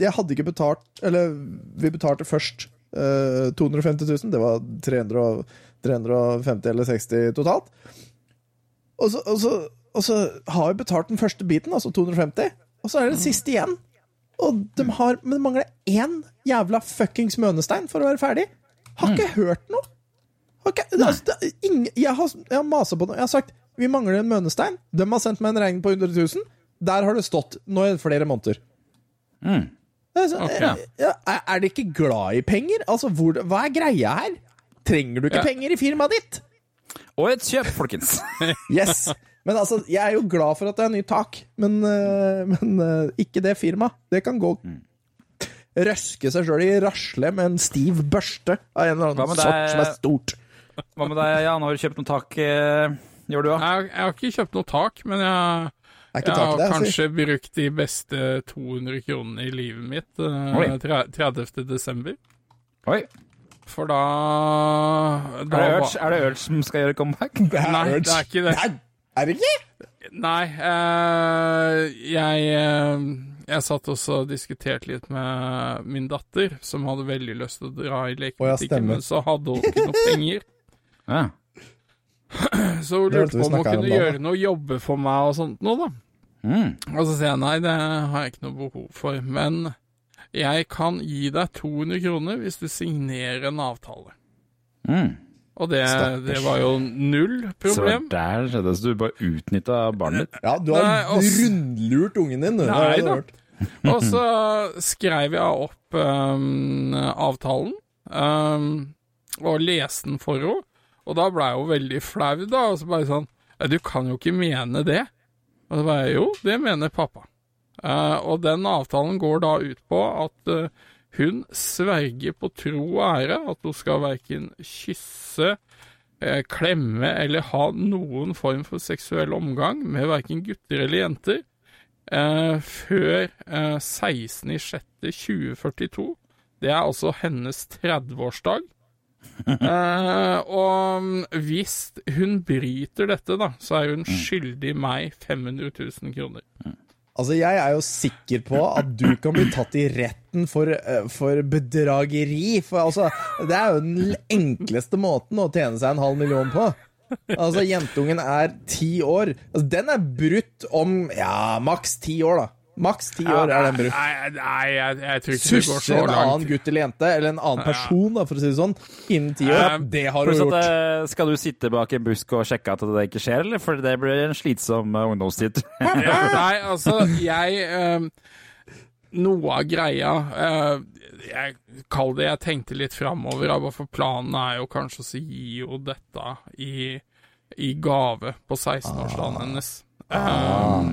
jeg hadde ikke betalt Eller vi betalte først øh, 250 000. Det var 300, 350 eller 60 totalt. Og så, og, så, og så har vi betalt den første biten, altså 250, og så er det det siste igjen. Og de har, men det mangler én jævla fuckings mønestein for å være ferdig. Har ikke hørt noe. Har ikke, altså, det, ingen, jeg har, jeg har masa på noe. Jeg har sagt vi mangler en mønestein. De har sendt meg en regning på 100 000. Der har det stått nå i flere måneder. Mm. Altså, så, Ok. ja, er, er de ikke glad i penger? Altså, hvor, hva er greia her? Trenger du ikke Ja. penger i firmaet ditt? Og et kjøp, folkens! Yes. Men altså, jeg er jo glad for at det er nytt tak, men, øh, men øh, ikke det firmaet. Det kan gå Røske seg sjøl i rasle med en stiv børste av en eller annen sort som er stort. Hva med deg, Jan? Har du kjøpt noe tak? eh, Gjør du, da? Jeg, jeg har ikke kjøpt noe tak, men jeg, Er jeg har i det? altså. kanskje brukt de beste 200 kronene i livet mitt Oi. eh, 30. desember. Oi. For da, Er det Urge, er det Urge som skal gjøre comeback? Nei, det er ikke det. Nei, er det ikke? Nei, eh, jeg, eh, jeg satt også og diskuterte litt med min datter, som hadde veldig lyst til å dra i lekebutikken, men så hadde hun ikke noe penger. Ja. Så hun lurte på om hun om kunne gjøre noe jobbe for meg og sånt noe, da. Mm. Og så sier jeg nei, det har jeg ikke noe behov for, men jeg kan gi deg 200 kroner hvis du signerer en avtale. Mm. Og det, det var jo null problem. Så der skjedde det, så du bare utnytta barnet ditt? Ja, du har Nei, også... rundlurt ungen din. Nei da. Og så skrev jeg opp um, avtalen, um, og leste den for henne. Og da ble hun veldig flau, da. Og så bare sånn «Ja, Du kan jo ikke mene det. Og så bare Jo, det mener pappa. Uh, og den avtalen går da ut på at eh, hun sverger på tro og ære at hun skal verken kysse, eh, klemme eller ha noen form for seksuell omgang med verken gutter eller jenter eh, før eh, 16.06.2042. Det er altså hennes 30-årsdag. Eh, og mm, hvis hun bryter dette, da, så er hun skyldig meg 500 000 kroner. Altså, Jeg er jo sikker på at du kan bli tatt i retten for, eh, for bedrageri. For altså, Det er jo den enkleste måten å tjene seg en halv million på. Altså, Jentungen er ti år. Altså, Den er brutt om ja, maks ti år, da. Maks ti år er den brukt. Nei, nei jeg, jeg tror ikke det går så Susse så en annen gutt eller jente, eller en annen person, da, for å si det sånn, innen ti år. Um, Det har du at, gjort. eh, skal du sitte bak en busk og sjekke at det ikke skjer, eller? For det blir en slitsom eh, ungdomstid. Nei, altså, jeg eh, Noe av greia eh, jeg, kaller det jeg tenkte litt framover, for planen er jo kanskje å gi jo dette i, i gave på 16-årsdagen hennes. Eh,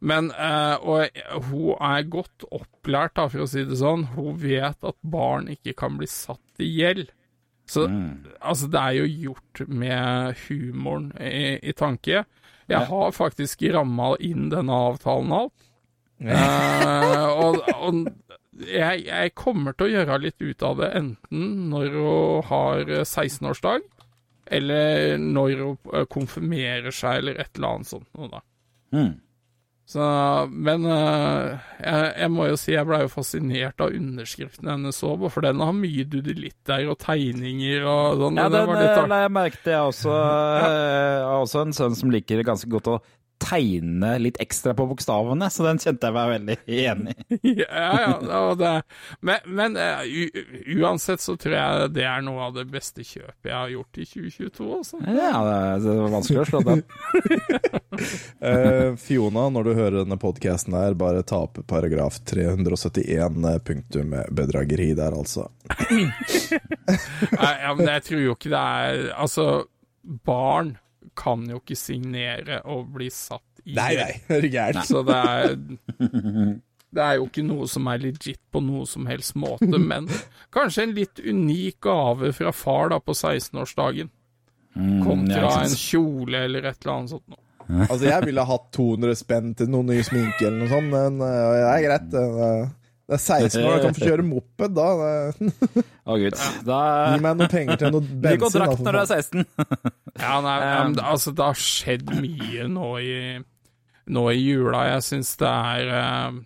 men eh, Og hun er godt opplært, da, for å si det sånn. Hun vet at barn ikke kan bli satt i gjeld. Så altså, det er jo gjort med humoren i, i tanke. Jeg har faktisk ramma inn denne avtalen alt. uh, og og jeg, jeg kommer til å gjøre litt ut av det, enten når hun har 16-årsdag, eller når hun eh, konfirmerer seg, eller et eller annet sånt noe, da. Mm. Så, men eh, jeg, jeg må jo si jeg blei fascinert av underskriften hennes òg, for den har mye dudelitter og tegninger og sånn. Ja, det den var litt eh, jeg merke til. Jeg også, eh, har også en sønn som liker ganske godt å tegne litt ekstra på bokstavene, så den kjente jeg meg veldig enig i. Ja, ja. Og det, men men uh, uansett så tror jeg det er noe av det beste kjøpet jeg har gjort i 2022, Også. Ja, det er- det var vanskelig å slå den. uh, Fiona, når du hører denne podkasten her, bare ta opp paragraf 371 eh, punktum bedrageri der, altså. Nei, ja, men jeg tror jo ikke det er Altså, barn kan jo ikke signere og bli satt i Nei, nei, det er du gæren? Så det er Det er jo ikke noe som er legit på noe som helst måte, men kanskje en litt unik gave fra far da på 16-årsdagen. Mm, Kontra en kjole eller et eller annet sånt noe. Altså, jeg ville hatt 200 spenn til noe ny sminke eller noe sånt, men øh, det er greit. Det er, er 16 år, jeg kan få kjøre moped da. Å gud. Da gi meg noen penger til noe bensin. da, kontrakt når du er 16. Ja, nei, Um, men altså, det har skjedd mye nå i, nå i jula. Jeg syns det er eh,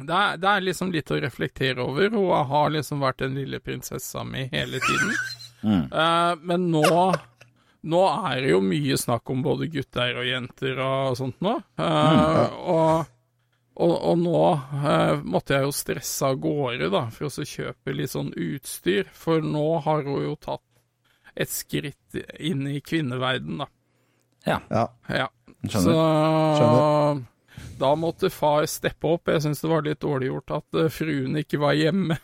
det er, det er liksom litt å reflektere over. Hun har liksom vært den lille prinsessa mi hele tiden. Mm. Uh, men nå Nå er det jo mye snakk om både gutter og jenter og sånt nå. Eh, og, og, og nå eh, måtte jeg jo stresse av gårde da, for å kjøpe litt sånn utstyr. For nå har hun jo tatt et skritt inn i kvinneverden, da. Ja. Ja. Skjønner. Så da måtte far steppe opp. Jeg syns det var litt dårlig gjort at eh, fruen ikke var hjemme.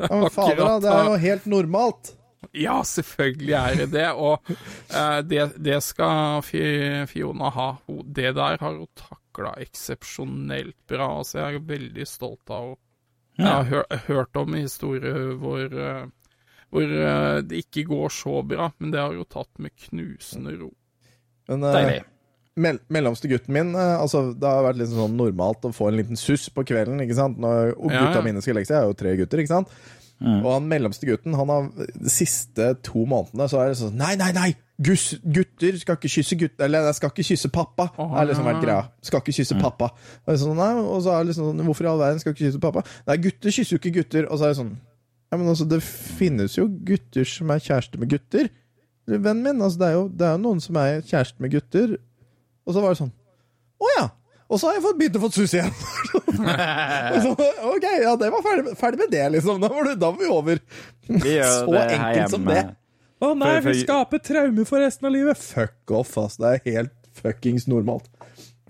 Ja, men fader, da, det er jo helt normalt. Ja, selvfølgelig er det det, og eh, det, det skal Fiona ha. Det der har hun takla eksepsjonelt bra. Altså, jeg er veldig stolt av. Jeg har hør, hørt om historier hvor, eh, hvor eh, det ikke går så bra, men det har jo tatt med knusende ro. Men øh, Deilig. mell mellomste gutten min altså, Det har vært litt sånn normalt å få en liten suss på kvelden. ikke sant? Når og Ja, gutta ja. mine skal legge seg, jeg er jo tre gutter, ikke sant? Og han mellomste gutten, han har de siste to månedene så er det sånn Nei, nei, nei! Gus, gutter skal ikke kysse gutter Eller jeg skal ikke kysse pappa. Det har liksom vært greia. Skal ikke kysse pappa. Og, sånn, nei, og så er det liksom sånn Hvorfor i all verden skal ikke kysse pappa? Nei, gutter kysser jo ikke gutter. Og så er det sånn Ja, men altså, det finnes jo gutter som er kjæreste med gutter. Vennen min, altså, det er jo, det er jo noen som er kjæreste med gutter. Og så var det sånn Å ja! Og så har jeg fått begynt å få sus igjen. Så, ok, ja, det var ferdig, ferdig med det, liksom. Da var, det, da var vi over. Vi Så enkelt som det. Å nei, vi skaper traumer for resten av livet. Fuck off, ass. Det er helt fuckings normalt.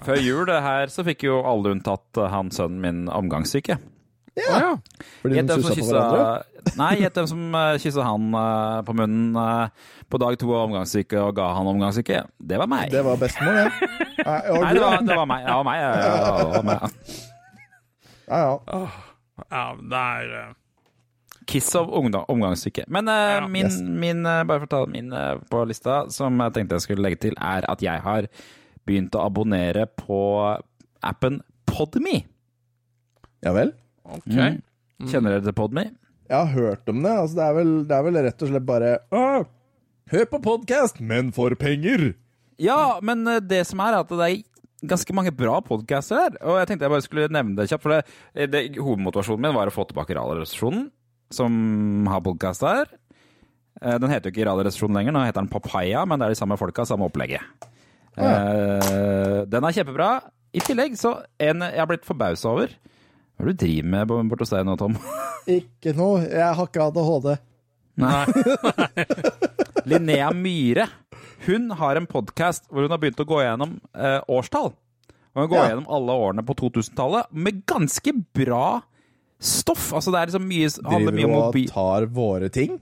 Før jul det her så fikk jo alle unntatt eh, han sønnen min omgangssyke. Å ja. Fordi de sussa på hverandre. Nei, gjett hvem som uh, kyssa han eh, på munnen eh, på dag to av omgangssyke og ga han omgangssyke. Det var meg. Det var bestemor, det. Nei, Nei, det var, det var meg. Ja, meg. Ja, ja, ja. Ja, ja. ja, det er eh, Kiss of ungdom, omgangssyke. Men uh, Ja, min, yes. min uh, bare for å ta min uh, på lista, som jeg tenkte jeg skulle legge til, er at jeg har begynt å abonnere på appen Podme. ja vel? OK. Mm. Kjenner dere til Podme? Jeg har hørt om det. Altså, det, er vel, det er vel rett og slett bare Hør på podkast, men for penger! Ja, men det som er at det er ganske mange bra podcaster der. Og jeg tenkte jeg bare skulle nevne det kjapt, for det, det, hovedmotivasjonen min var å få tilbake Radioresepsjonen, som har podkast her. Eh, Den heter jo ikke Radioresepsjonen lenger, nå heter den Papaya, men det er de samme folka, samme opplegget. Ja. Den er kjempebra. I tillegg så en jeg har blitt forbausa over. Hva er det du driver med borte hos deg nå, Tom? Ikke noe. Jeg har ikke ADHD. Nei. Linnea Myhre. Hun har en podkast hvor hun har begynt å gå gjennom eh, årstall. Og hun går Ja. gjennom alle årene på 2000-tallet med ganske bra stoff. Altså det er liksom mye handler mye Driver om og tar våre ting.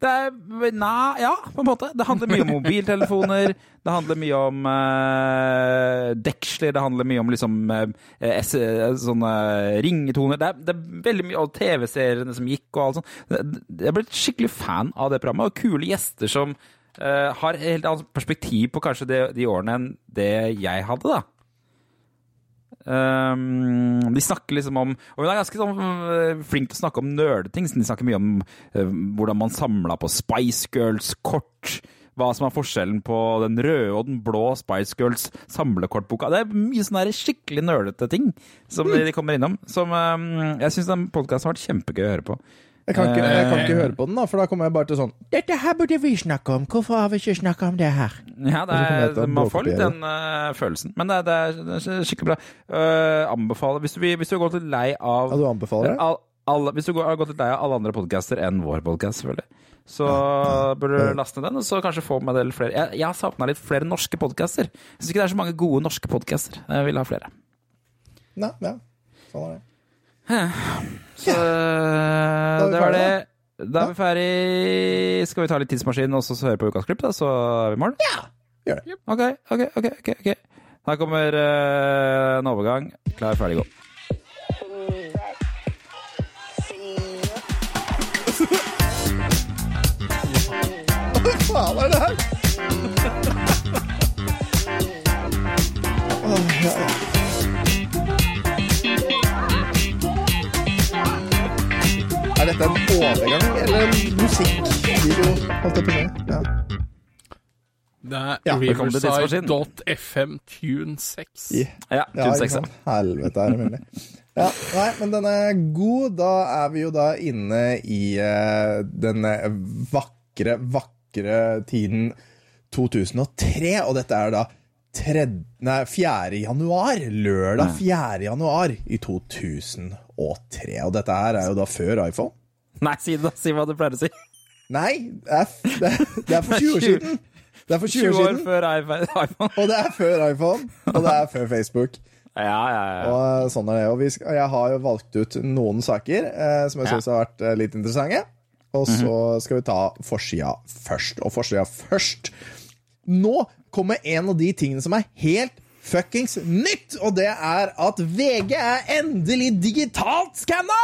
Det er, nei, ja, på en måte. Det handler mye om mobiltelefoner. Det handler mye om uh, deksler. Det handler mye om liksom uh, sånne ringetoner. Det er, det er veldig mye av TV-seriene som gikk og alt sånt. Jeg ble skikkelig fan av det programmet, og kule gjester som uh, har et helt annet perspektiv på kanskje det, de årene enn det jeg hadde, da. Um, de snakker liksom om Og hun er ganske sånn øh, flink til å snakke om nerdeting. De snakker mye om uh, hvordan man samla på Spice Girls-kort. Hva som er forskjellen på den røde og den blå Spice Girls samlekortboka. Det er mye sånne skikkelig nerdete ting som de, de kommer innom. Som um, Jeg syns den podkasten har vært kjempegøy å høre på. Jeg kan, ikke, jeg kan ikke Eh. høre på den, da, for da kommer jeg bare til sånn Dette her burde vi snakke om. Hvorfor har vi ikke snakka om det her? Ja, det er, man får litt den uh, følelsen. Men det, er- det, er, det er skikkelig bra. Uh, anbefaler Hvis du, hvis du gått litt lei av Ja, du anbefaler det? All, all, hvis du går- har gått litt lei av alle andre podcaster enn vår podcast, selvfølgelig, så burde du laste ned den, og så kanskje få med del flere. Jeg, jeg har savna litt flere norske podcaster. Jeg syns ikke det er så mange gode norske podcaster. Jeg vil ha flere. Nei, ja. Sånn er det. Så ja. det var det. Da er vi ferdig. Skal vi ta litt tidsmaskin og så høre på ukas klipp, da, så er vi i mål? Gjør det. Ok, ok, ok. ok, okay. Her kommer uh, en overgang. Klar, ferdig, gå. Hva faen er det her? Åh, ja, ja. Dette en overgang eller en musikkvideo? Holdt jeg på si. Ja. Det er Ja. Riverside.fm Tune 6. Yeah. Ja, Ja, 6, ja. Helvete er det mulig. Ja, nei, men den er god. Da er vi jo da inne i uh, den vakre, vakre tiden 2003, og dette er da 3, nei, 4. januar. Lørdag 4. januar i 2003. Og dette her er jo da før iPhone. Nei, si det, da. Si hva du pleier å si. Nei, det er, det er, for 20 år siden. Det er for 20 20 år år siden, før iPhone. og det er før iPhone, og det er før Facebook. Ja, ja, ja. Og sånn er det. Og vi skal, jeg har jo valgt ut noen saker eh, som jeg syns har vært eh, litt interessante. Og så skal vi ta forsida først. Og forsida først Nå kommer en av de tingene som er helt fuckings nytt, og det er at VG er endelig digitalt skanna!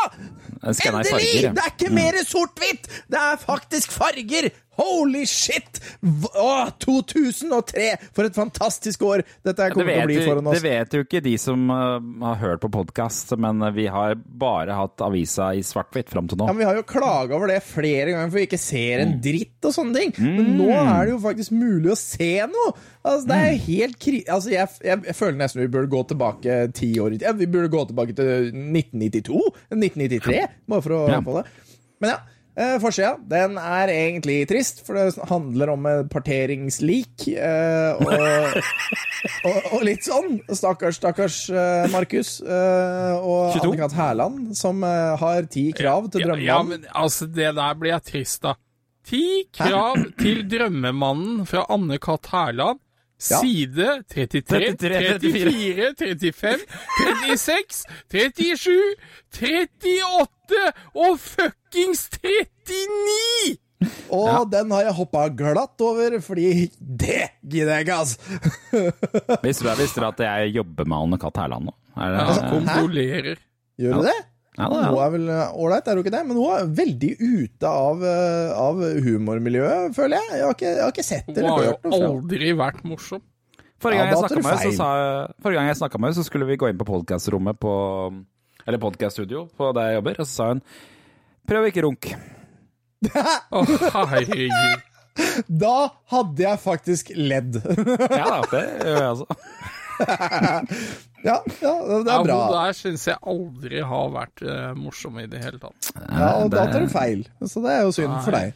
Endelig! farger, ja. Det er ikke mer sort-hvitt! Det er faktisk farger! Holy shit! Åh, 2003! For et fantastisk år dette her Det kommer til å bli foran oss. det vet jo ikke de som uh, har hørt på podkast, men uh, vi har bare hatt avisa i svart-hvitt fram til nå. Ja, men Vi har jo klaga over det flere ganger, for vi ikke ser Mm. en dritt og sånne ting. Men nå er det jo faktisk mulig å se noe! Altså, det er Mm. jo helt kri... Altså, jeg, jeg, jeg føler nesten vi burde gå tilbake ti år i tid. Ja, vi burde gå tilbake til 1992? 1993? Bare for å Ja. på det. Men ja. Eh, Forsida den er egentlig trist, for det handler om et parteringslik. Eh, og, og, og litt sånn. Stakkars, stakkars eh, Markus eh, og 22. Anne-Kat. Hærland, som eh, har ti krav til drømmemannen. ja, men altså, det der blir jeg trist av. Ti krav til drømmemannen fra Anne-Kat. Hærland. Ja. Side 33, 33, 34, 35, 36, 37, 38 og fuckings 39! Og den har jeg hoppa glatt over, fordi det gidder jeg ikke, altså. Visste du, visste du at jeg jobber med Anne Katt Herland nå? Er det, altså, kondolerer. Gjør du det? Ja, Hun ja. er vel ålreit, er hun ikke det? Men hun er veldig ute av, eh, av humormiljøet, føler jeg. Jeg har ikke, jeg har ikke sett Hun eller har jo hørt noe fra henne. aldri vært morsom. Forrige gang Ja, da snakka med så, sa- forrige gang jeg snakket med henne, så skulle vi gå inn på podkastrommet på Eller podkaststudio på der jeg jobber, og så sa hun Prøv ikke runk. oh. Da hadde jeg faktisk ledd. Ja det gjør jeg altså. ja, ja, det Ja, er bra. Hun der syns jeg aldri har vært uh, morsom i det hele tatt. Ja, og da tar du feil. Så det er jo synd for deg.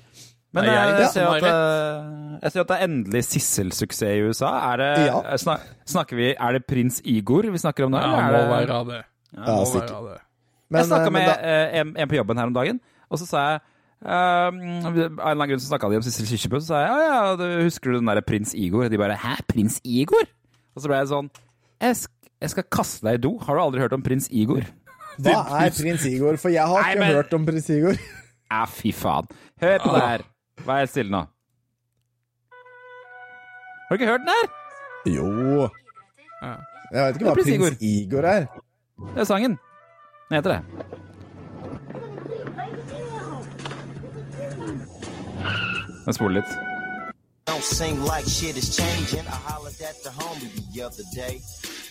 Men Det er jeg eh, jeg, ser at, eh, jeg ser at det er endelig Sissel-suksess i USA. Er det, Ja. snak, snakker vi, er det prins Igor vi snakker om nå? Ja, må være det- det. Ja, Må sikkert. være det. Men, jeg snakka eh, men med da, eh, en, en på jobben her om dagen, og så sa jeg av Av en eller annen grunn så snakka de om Sissel Kyrkjebø, så sa jeg ja, ja, du, husker du den derre prins Igor? Og de bare hæ, prins Igor? Og så ble jeg sånn jeg, sk jeg skal kaste deg i do. Har du aldri hørt om prins Igor? hva er prins Igor? For jeg har Nei, ikke men- hørt om prins Igor. Ja, fy faen. Hør på det her. Vær helt stille nå. Har du ikke hørt den her? Jo Ja. Jeg vet ikke hva prins prins Igor er. Det er sangen. Den heter det. Jeg spoler litt.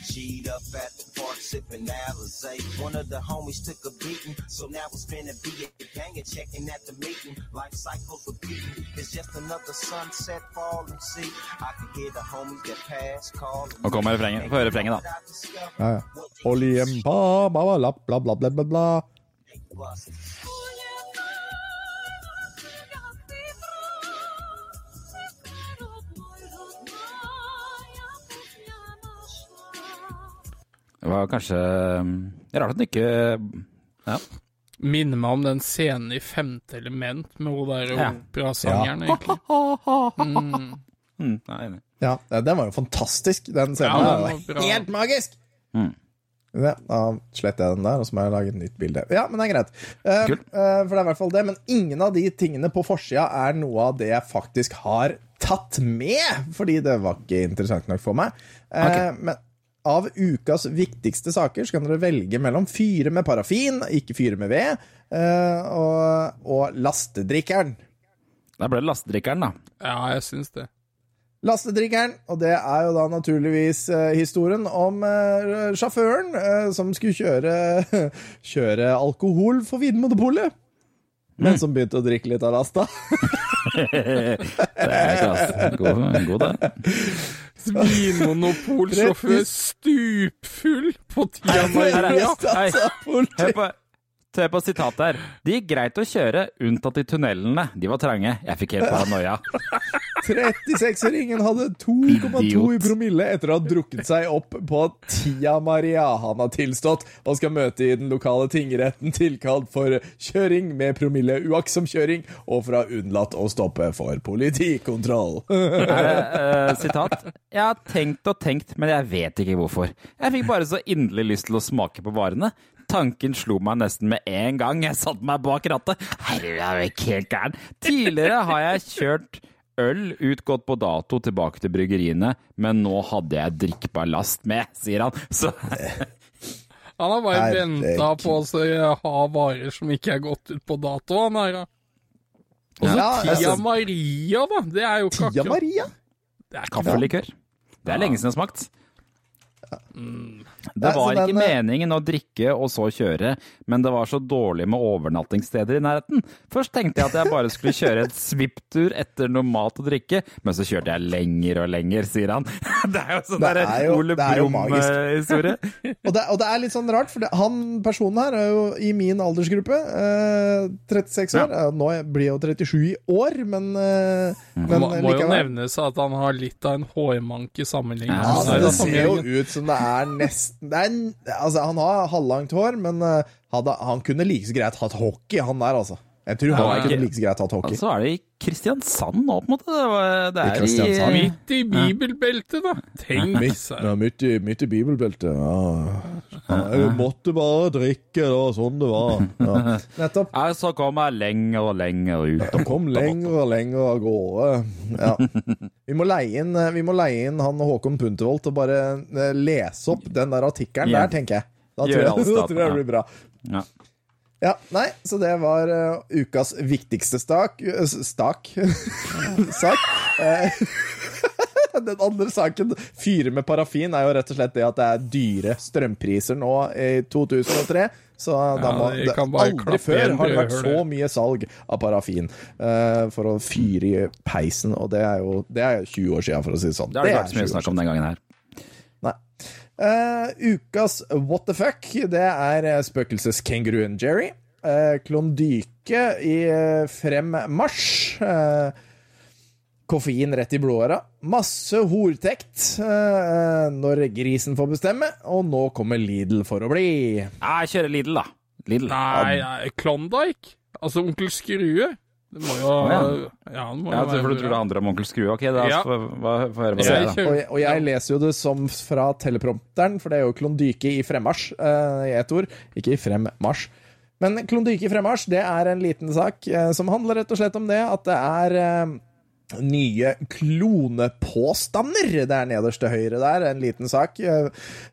G'd up at the park sipping Alizé. One of the homies took a beating, so now it's finna be at the gang and checking at the meeting. Life cycles repeating. It's just another sunset falling. See, I can hear the homies that pass calling. Nå kommer refrenget. Få høre refrenget, da. Ja, ja. Oljempa, bla, bla, bla, bla, bla, bla, bla. Det var kanskje um, Rart at den ikke Ja. Minner meg om den scenen i Femte element med hun der Ja. operasangeren, egentlig. Mm. Mm, jeg er enig. Ja, den var jo fantastisk. Den scenen Ja, den var var helt magisk! Mm. Ja, da sletter jeg den der, og så må jeg lage et nytt bilde. Ja, men det er greit. Uh, eh, for det er i hvert fall det. Men ingen av de tingene på forsida er noe av det jeg faktisk har tatt med, fordi det var ikke interessant nok for meg. Eh, Men av ukas viktigste saker så kan dere velge mellom fyre med parafin, ikke fyre med ved, eh, og, og lastedrikkeren. Da ble det lastedrikkeren, da. Ja, jeg syns det. Lastedrikkeren, og det er jo da naturligvis eh, historien om eh, sjåføren eh, som skulle kjøre, kjøre alkohol for Vinmonopolet. Men som begynte å drikke litt av lasta. Det er klasse. God, god det. Vinmonopolsjåfør stupfull på Tia Maria. Hei, hør på, hør på sitatet her. Det gikk greit å kjøre, unntatt i tunnelene. De var trange. Jeg fikk helt paranoia. 36-åringen hadde 2,2 i promille etter å ha drukket seg opp på Tia Maria. Han har tilstått og skal møte i den lokale tingretten tilkalt for kjøring med promille uaktsom kjøring og for å ha unnlatt å stoppe for politikontroll. Det, eh, sitat. Jeg har tenkt og tenkt, men jeg vet ikke hvorfor. Jeg fikk bare så inderlig lyst til å smake på varene. Tanken slo meg nesten med en gang jeg satte meg bak rattet. Herregud, jeg er jo ikke helt gæren. Tidligere har jeg kjørt øl utgått på dato tilbake til bryggeriene, men nå hadde jeg drikkbar last med, sier han. Så Han har bare venta på å ha varer som ikke er gått ut på dato, han her. da. Og så Ja, Tia Maria, da. Det er jo ikke Tia Maria? Det er kaffelikør. Det er lenge siden jeg har smakt. Det var ikke eh, meningen å drikke og så kjøre, men det var så dårlig med overnattingssteder i nærheten. Først tenkte jeg at jeg bare skulle kjøre et svipptur etter noe mat og drikke, men så kjørte jeg lenger og lenger, sier han. Det er jo sånn der er Ole. Brumm-historie. Og det, og det er litt sånn rart, for det, han personen her er jo i min aldersgruppe. Eh, 36 år. Ja. Nå blir jeg jo 37 i år, men, eh, men Det må, må jo nevnes at han har litt av en hårmanke sammenlignet Ja, altså, det ser jo ut som det er nesten det er, Altså, han har halvlangt hår, men eh, hadde, han kunne like så greit hatt hockey, han der, altså. Jeg tror han kunne ikke- like så greit hatt Og hockey. så er det i Kristiansand nå, på en måte. Det, er det I er Midt i bibelbeltet, da. Tenk seg. Ja, midt, i, midt i bibelbeltet. Ja. Jeg måtte bare drikke, da. sånn det var. Ja. Nettopp. Ja, så kom jeg lenger og lenger ut. Og kom lenger og lenger av gårde. Ja. Vi må leie inn, vi må leie inn han Håkon Puntervold til å bare eh, lese opp den der artikkelen der, tenker jeg. Da tror jeg, da tror jeg det blir bra. Ja. Ja, nei, så det var uh, ukas viktigste stak eh, Stak? Sak. Eh, Den andre saken, fyre med parafin, er jo rett og slett det at det er dyre strømpriser nå i 2003. Så da Ja, må, det, aldri før igjen har det vært så mye salg av parafin uh, for å fyre i peisen, og det er jo det er 20 år siden, for å si det sånn. Det har det ikke vært så 20 mye snakk om den gangen her. Nei. Eh, ukas What the fuck, det er uh, spøkelseskenguruen Jerry. Uh, klondyke i uh, fremmarsj. Uh, koffein rett i blodåra. Masse hortekt uh, når grisen får bestemme, og nå kommer Lidl for å bli. Ja, jeg kjører Lidl, da. Lidl. Nei, nei, Klondyke? Altså Onkel Skrue? Det må jo ja. Ja, det må Ja, for du tror det handler om onkel Skrue? Ok, da Ja. får få få høre hva det er. da. Og jeg, og jeg leser jo det som fra teleprompteren, for det er jo klondyke i fremmarsj uh, i ett ord, ikke i fremmarsj. Men klondyke i fremmarsj, det er en liten sak uh, som handler rett og slett om det at det er uh, nye klonepåstander. Det er nederst til høyre der, en liten sak.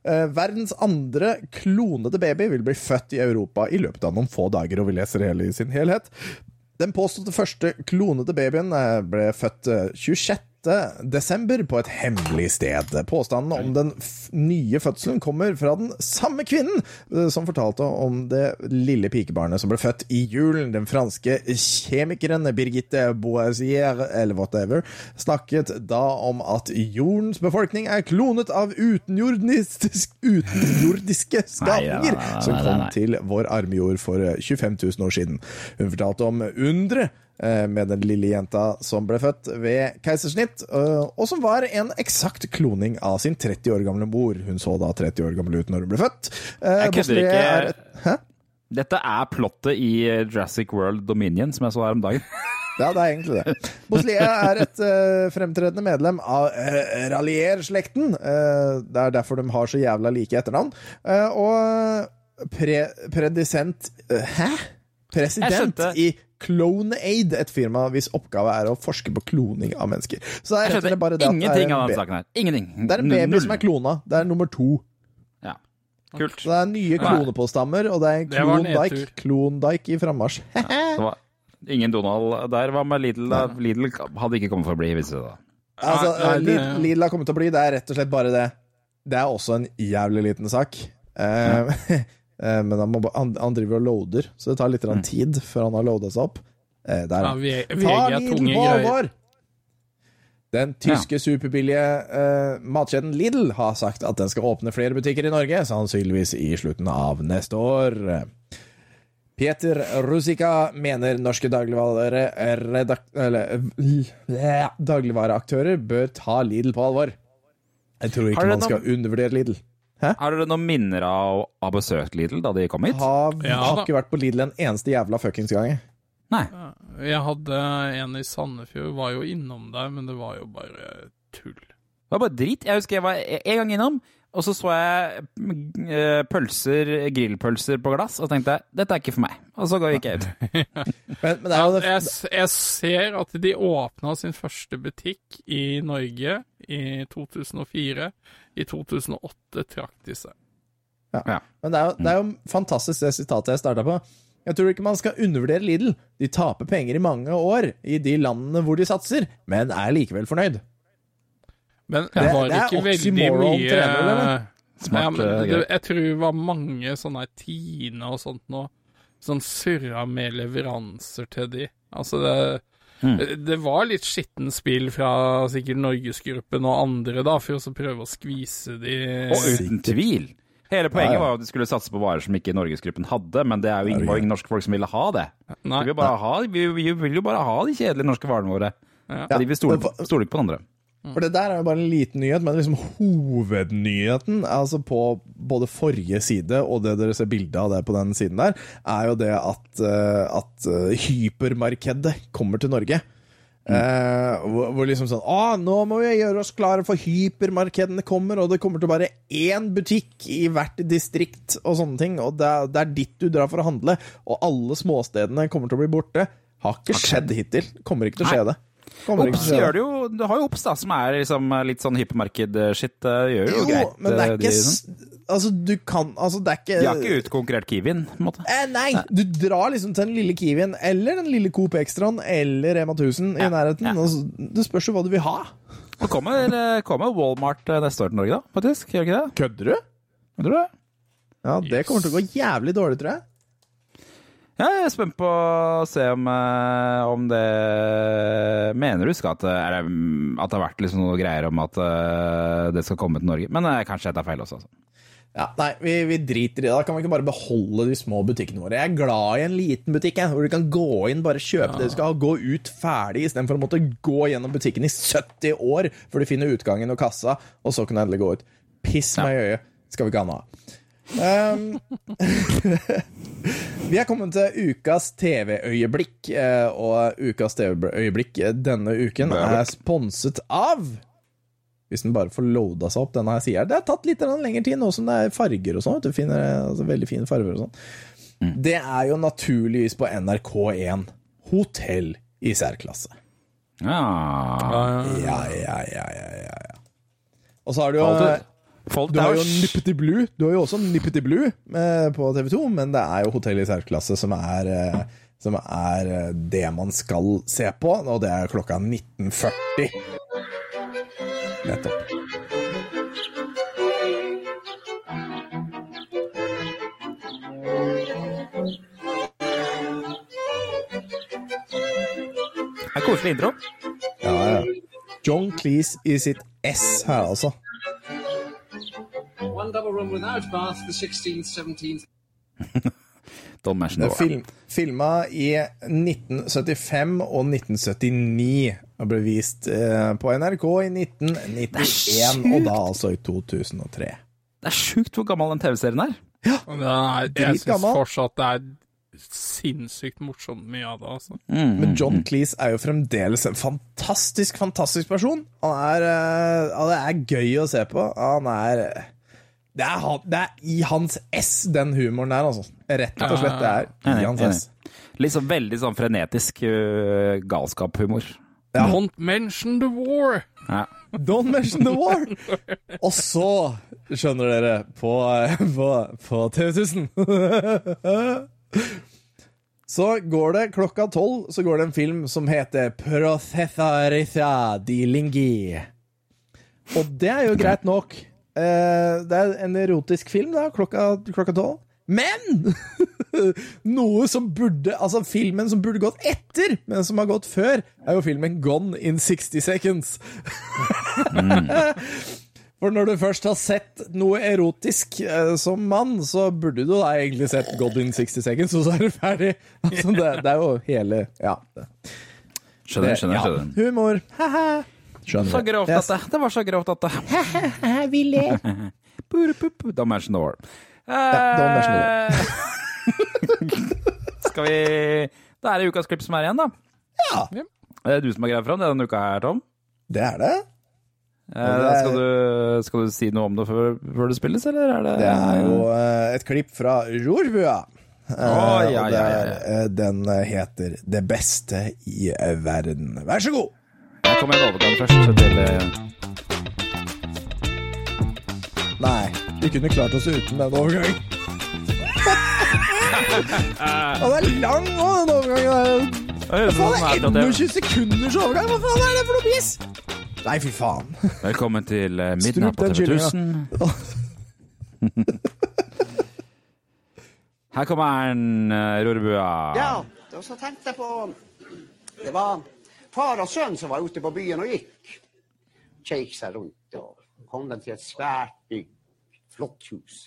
Verdens andre klonede baby vil bli født i Europa i løpet av noen få dager, og vi leser hele i sin helhet. Den påståtte første klonete babyen eh, ble født eh, 26. desember på et hemmelig sted. Påstanden om den nye fødselen kommer fra den samme kvinnen eh, som fortalte om det lille pikebarnet som ble født i julen. Den franske kjemikeren Birgitte Boisier, eller whatever, snakket da om at jordens befolkning er klonet av utenjordiske, utenjordiske skapninger som kom til vår armjord for eh, 25 000 år siden. Hun fortalte om undre eh, med den lille jenta som ble født ved keisersnitt, eh, og som var en eksakt kloning av sin 30 år gamle mor. Hun så da 30 år gammel ut når hun ble født. Eh, Jeg kødder ikke. er et- Hæ? Dette er plottet i eh, Jurassic World Dominion, som jeg så her om dagen. Ja, det er egentlig det. Boslia er et uh, fremtredende medlem av uh, Rallier-slekten. Uh, det er derfor de har så jævla like etternavn. Uh, og pre predisent eh, Hæ? President i CloneAid, et firma hvis oppgave er å forske på kloning av mennesker. Så det er rett og slett bare det at det er ingenting en av. Det er en baby som er klona. Det er nummer to. Ja. Kult. Så det er nye klonepåstammer, og det er en Det var Klondike. Klondike i frammarsj. Det var ingen Donald der. Hva med Lidl? da? Lidl hadde ikke kommet for å bli, hvis det da. Altså, Lidl Lidl har kommet til å bli, det er rett og slett bare det. Det er også en jævlig liten sak. Eh, men han, må, han, han driver og loader, så det tar litt mm. tid før han har loada seg opp. Eh, der, Ja, vi, V- Ta Lidl på alvor! Den tyske superbillige uh, matkjeden Lidl har sagt at den skal åpne flere butikker i Norge, sannsynligvis i slutten av neste år. Peter Rusika mener norske eh, dagligvareaktører bør ta Lidl på alvor. Jeg tror ikke man skal undervurdere Lidl. Har dere noen minner av å ha besøkt Lidl da de kom hit? Har, Ja har ikke vært på Lidl en eneste jævla fuckings gang. Nei. Jeg hadde en i Sandefjord, var jo innom der, men det var jo bare tull. Det var bare drit. Jeg husker jeg var en gang innom, og så så jeg eh, pølser, grillpølser på glass, og tenkte dette er ikke for meg. Og så gikk jeg ut. Men, men det er jo det, Jeg, jeg ser at de åpna sin første butikk i Norge i 2004. I 2008 trakk de seg. Men det er, jo, det er jo fantastisk det sitatet jeg starta på. Jeg tror ikke man skal undervurdere Lidl. De taper penger i mange år i de landene hvor de satser, men er likevel fornøyd. Men Det- det var det ikke veldig mye trener, eller? Smart, ja, men eh, det. Jeg tror det var mange sånne Tine og sånt nå som surra med leveranser til de. Altså det Mm. Det var litt skitten spill fra sikkert Norgesgruppen og andre, da, for å prøve å skvise de Og uten tvil. Hele poenget var jo at de skulle satse på varer som ikke Norgesgruppen hadde, men det er jo ingen, ingen norske folk som ville ha det. Vi vil, bare ha, vi, vi vil jo bare ha de kjedelige norske varene våre. Ja. Ja, de vil stole, stole ikke på den andre. For det der er jo bare en liten nyhet, men liksom hovednyheten altså på både forrige side og det dere ser bilde av det på den siden der, er jo det at, eh, at eh, hypermarkedet kommer til Norge. Eh, hvor, hvor liksom sånn Å, nå må vi gjøre oss klare for hypermarkedene kommer, og det kommer til bare én butikk i hvert distrikt og sånne ting, og det er, det er dit du drar for å handle, og alle småstedene kommer til å bli borte. Har ikke skjedd hittil. Kommer ikke til å skje det. Ops gjør det jo Du har jo Ops, da, som er liksom litt sånn hypermarked-shit. Gjør jo, Jo, greit. men det er eh, ikke de, Altså, du kan Altså, det er ikke de har ikke utkonkurrert Kiwien, på en måte. Eh, nei! Du drar liksom til den lille Kiwien eller den lille Coop Extraen eller Rema 1000 i nærheten. ja. Altså, det spørs jo hva du vil ha. Det kommer, eh, kommer Walmart eh, neste år til Norge, da, faktisk. Gjør ikke det? Kødder du? Kødder du? Ja, det kommer til å gå jævlig dårlig, tror jeg. Ja, jeg er spent på å se om, eh, om det Mener du skal at, det- det, at det har vært liksom noe greier om at eh, det skal komme til Norge? Men eh, kanskje jeg tar feil også. Altså. Ja, Nei, vi, vi driter i det. Da kan vi ikke bare beholde de små butikkene våre. Jeg er glad i en liten butikk, jeg, hvor du kan gå inn, bare kjøpe det du skal ha, gå ut ferdig, istedenfor å måtte gå gjennom butikken i 70 år før du finner utgangen og kassa, og så kan du endelig gå ut. Piss meg i øyet. Skal vi ikke ha noe av. Um, vi er kommet til ukas TV-øyeblikk, eh, og ukas TV-øyeblikk denne uken er sponset av Hvis den bare får loada seg opp, denne her sida. Det har tatt litt grann lengre tid, nå som det er farger og sånn. Altså, veldig fine farger og sånn. Det er jo naturligvis på NRK1. Hotell i særklasse. Ja. Ja, ja, ja, ja, ja, ja. Og så har du jo Alltid. Folk du har jo. Nippety Blue Du har jo også Nippety Blue eh, på TV2, men det er jo Hotell i særklasse som er, eh, som er eh, det man skal se på, og det er klokka 19.40. Nettopp. Det er koselig intro. Ja, ja. John Cleese i sitt S her, altså. One double room without bath, the 16th, 17th. Don't mention Det the er film, filma i 1975 og 1979. Og ble vist eh, på NRK i 1991, og da altså i 2003. Det er sjukt hvor gammel den TV-serien er. Ja, er, jeg syns fortsatt det er sinnssykt morsomt mye av det, altså. Men John Cleese er jo fremdeles en fantastisk, fantastisk person. Han er, eh, han er gøy å se på. Han er eh, Det er, han, det er i hans S, den humoren der, altså. Rett og slett. Det er i Enig, hans enig. S. Sånn veldig sånn frenetisk uh, galskap-humor. Don't mention the war. Ja. Don't mention the war! Og så, skjønner dere, på, på, på TV 1000 Så går det klokka tolv, så går det en film som heter Processaritha di Linghi. Og det er jo greit nok. Eh, det er en erotisk film, da, klokka tolv. Men! Noe som burde Altså, filmen som burde gått etter, men som har gått før, er jo filmen Gone in 60 Seconds. For når du først har sett noe erotisk eh, som mann, så burde du da egentlig sett God in 60 Seconds, og så er du ferdig. Altså, det, det er jo hele Ja. Skjønner, skjønner. ja. Humor. Haha. Skjønner Så grovt, Yes. dette. Det var så grovt, dette. Vi ler. Don't mention the war. don't mention Eh, Skal vi Da er det ukas klipp som er igjen, da. Ja, Det er du som har greid fram det denne uka her, Tom. det er det. Eh, skal, du, skal du si noe om det før, før det spilles, eller er det Det er jo eh, et klipp fra Rorbua. Oh, ja, ja, ja, ja. eh, den eh, heter 'Det beste i verden'. Vær så god! Jeg kommer en overgang først til eh, Nei, vi kunne klart oss uten den overgangen. Han er lang òg, den overgangen. Hva det faen, det er er til 21 sekunders overgang? Hva faen er det for noe piss? Nei, fy faen. Velkommen til eh, Midnatt på TV kyllinga. 1000. Her kommer en eh, Rorbua. Ja, og så tenkte jeg på Det var far og sønn som var ute på byen og gikk. Kjekk seg rundt og kom de til et svært bygg, flott hus.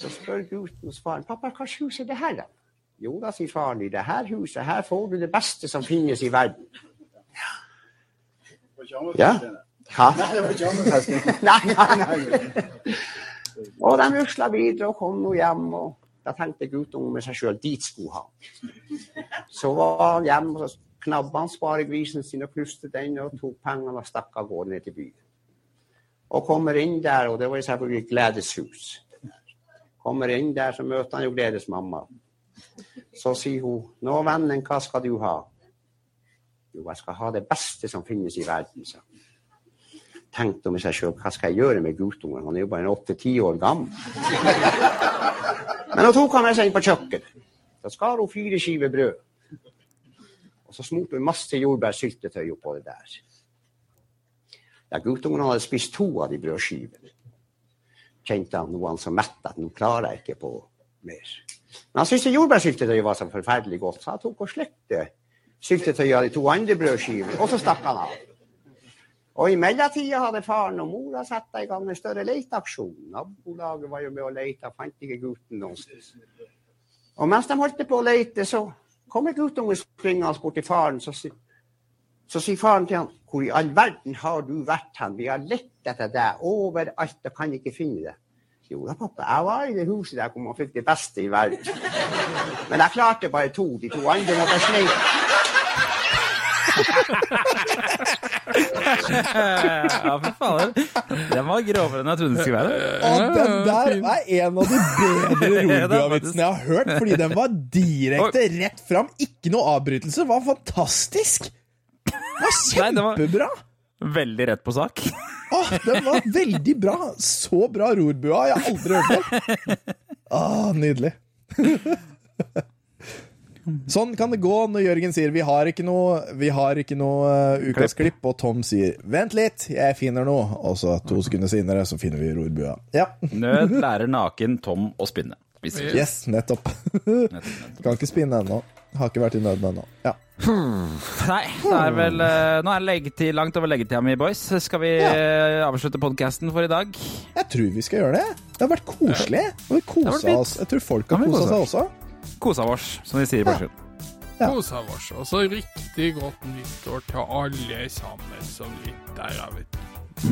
Så spør gutten hos faren pappa, hva hus er det her, da? Jo da, sier faren, i det her huset her får du det beste som finnes i verden. Ja? Hva? Nei, nei, nei. Og de rusla videre og kom nå hjem, og da tenkte guttungen med seg sjøl dit skulle han. Så var han hjemme, og så knabba han sparegrisen sin og knuste den og tok pengene og stakk av gårde ned til byen. Og kommer inn der, og det var selvfølgelig gledeshus. Kommer inn der, så møter han jo gledesmamma. Så sier hun, 'Nå, vennen, hva skal du ha?' Jo, jeg skal ha det beste som finnes i verden, sa. Tenkte hun seg sjøl, hva skal jeg gjøre med guttungen? Han er jo bare åtte-ti år gammel. Men hun tok han med seg inn på kjøkkenet. Da skar hun fire skiver brød. Og så smurte vi masse jordbærsyltetøy oppå det der. Ja, guttungen hadde spist to av de brødskivene. Kjente han noe han så mett at nå klarer jeg ikke på mer. Men han syntes jordbærsyltetøyet var så forferdelig godt, så han tok og slikte syltetøyet av de to andre brødskivene, og så stakk han av. Og i mellomtida hadde faren og mora satt i gang en større leteaksjon. Nabolaget var jo med og leita, fant ikke gutten noe sted. Og mens de holdt på å leite, så kommer guttungen springende bort til faren. Så, så sier faren til han, hvor i all verden har du vært hen? Vi har lett etter deg overalt og kan ikke finne deg. Jo da, pappa, jeg var i det huset der hvor man fikk det beste i verden. Men jeg klarte bare to. De to andre måtte jeg slepe. Ja, for faen. Den var grovere enn jeg trodde den skulle være. Og den der er en av de bedre Rorbua-vitsene jeg har hørt, fordi den var direkte rett fram. Ikke noe avbrytelse. Var fantastisk. Det var fantastisk! det var- kjempebra. Veldig rett på sak. Åh, den var veldig bra. Så bra rorbua jeg har aldri hørt om. Åh, nydelig. Sånn kan det gå når Jørgen sier vi har ikke noe, vi har ikke noe uh, ukas klipp, og Tom sier vent litt, jeg finner noe. Og så to sekunder senere så finner vi rorbua. Ja, Nød lærer naken Tom å spinne. Yes, nettopp. nettopp, nettopp. Kan ikke spinne ennå. Har ikke vært i nøden ennå. Ja. Nei, det er vel uh, Nå er det leggetid, langt over leggetida mi, boys. Skal vi eh, avslutte podkasten for i dag? Jeg tror vi skal gjøre det. Det har vært koselig. Og vi kosa oss. Jeg tror folk har kosa seg også. Kosa vårs, som de sier i Porsgrunn. Ja. Kosa oss. Og så riktig godt nyttår til alle sammen som lytter her, vet du.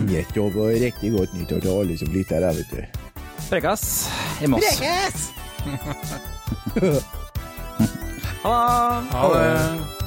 Nettopp, og riktig godt nyttår til alle som lytter her, vet du. Prekas i Moss. Prekes! Ha det! Ha det.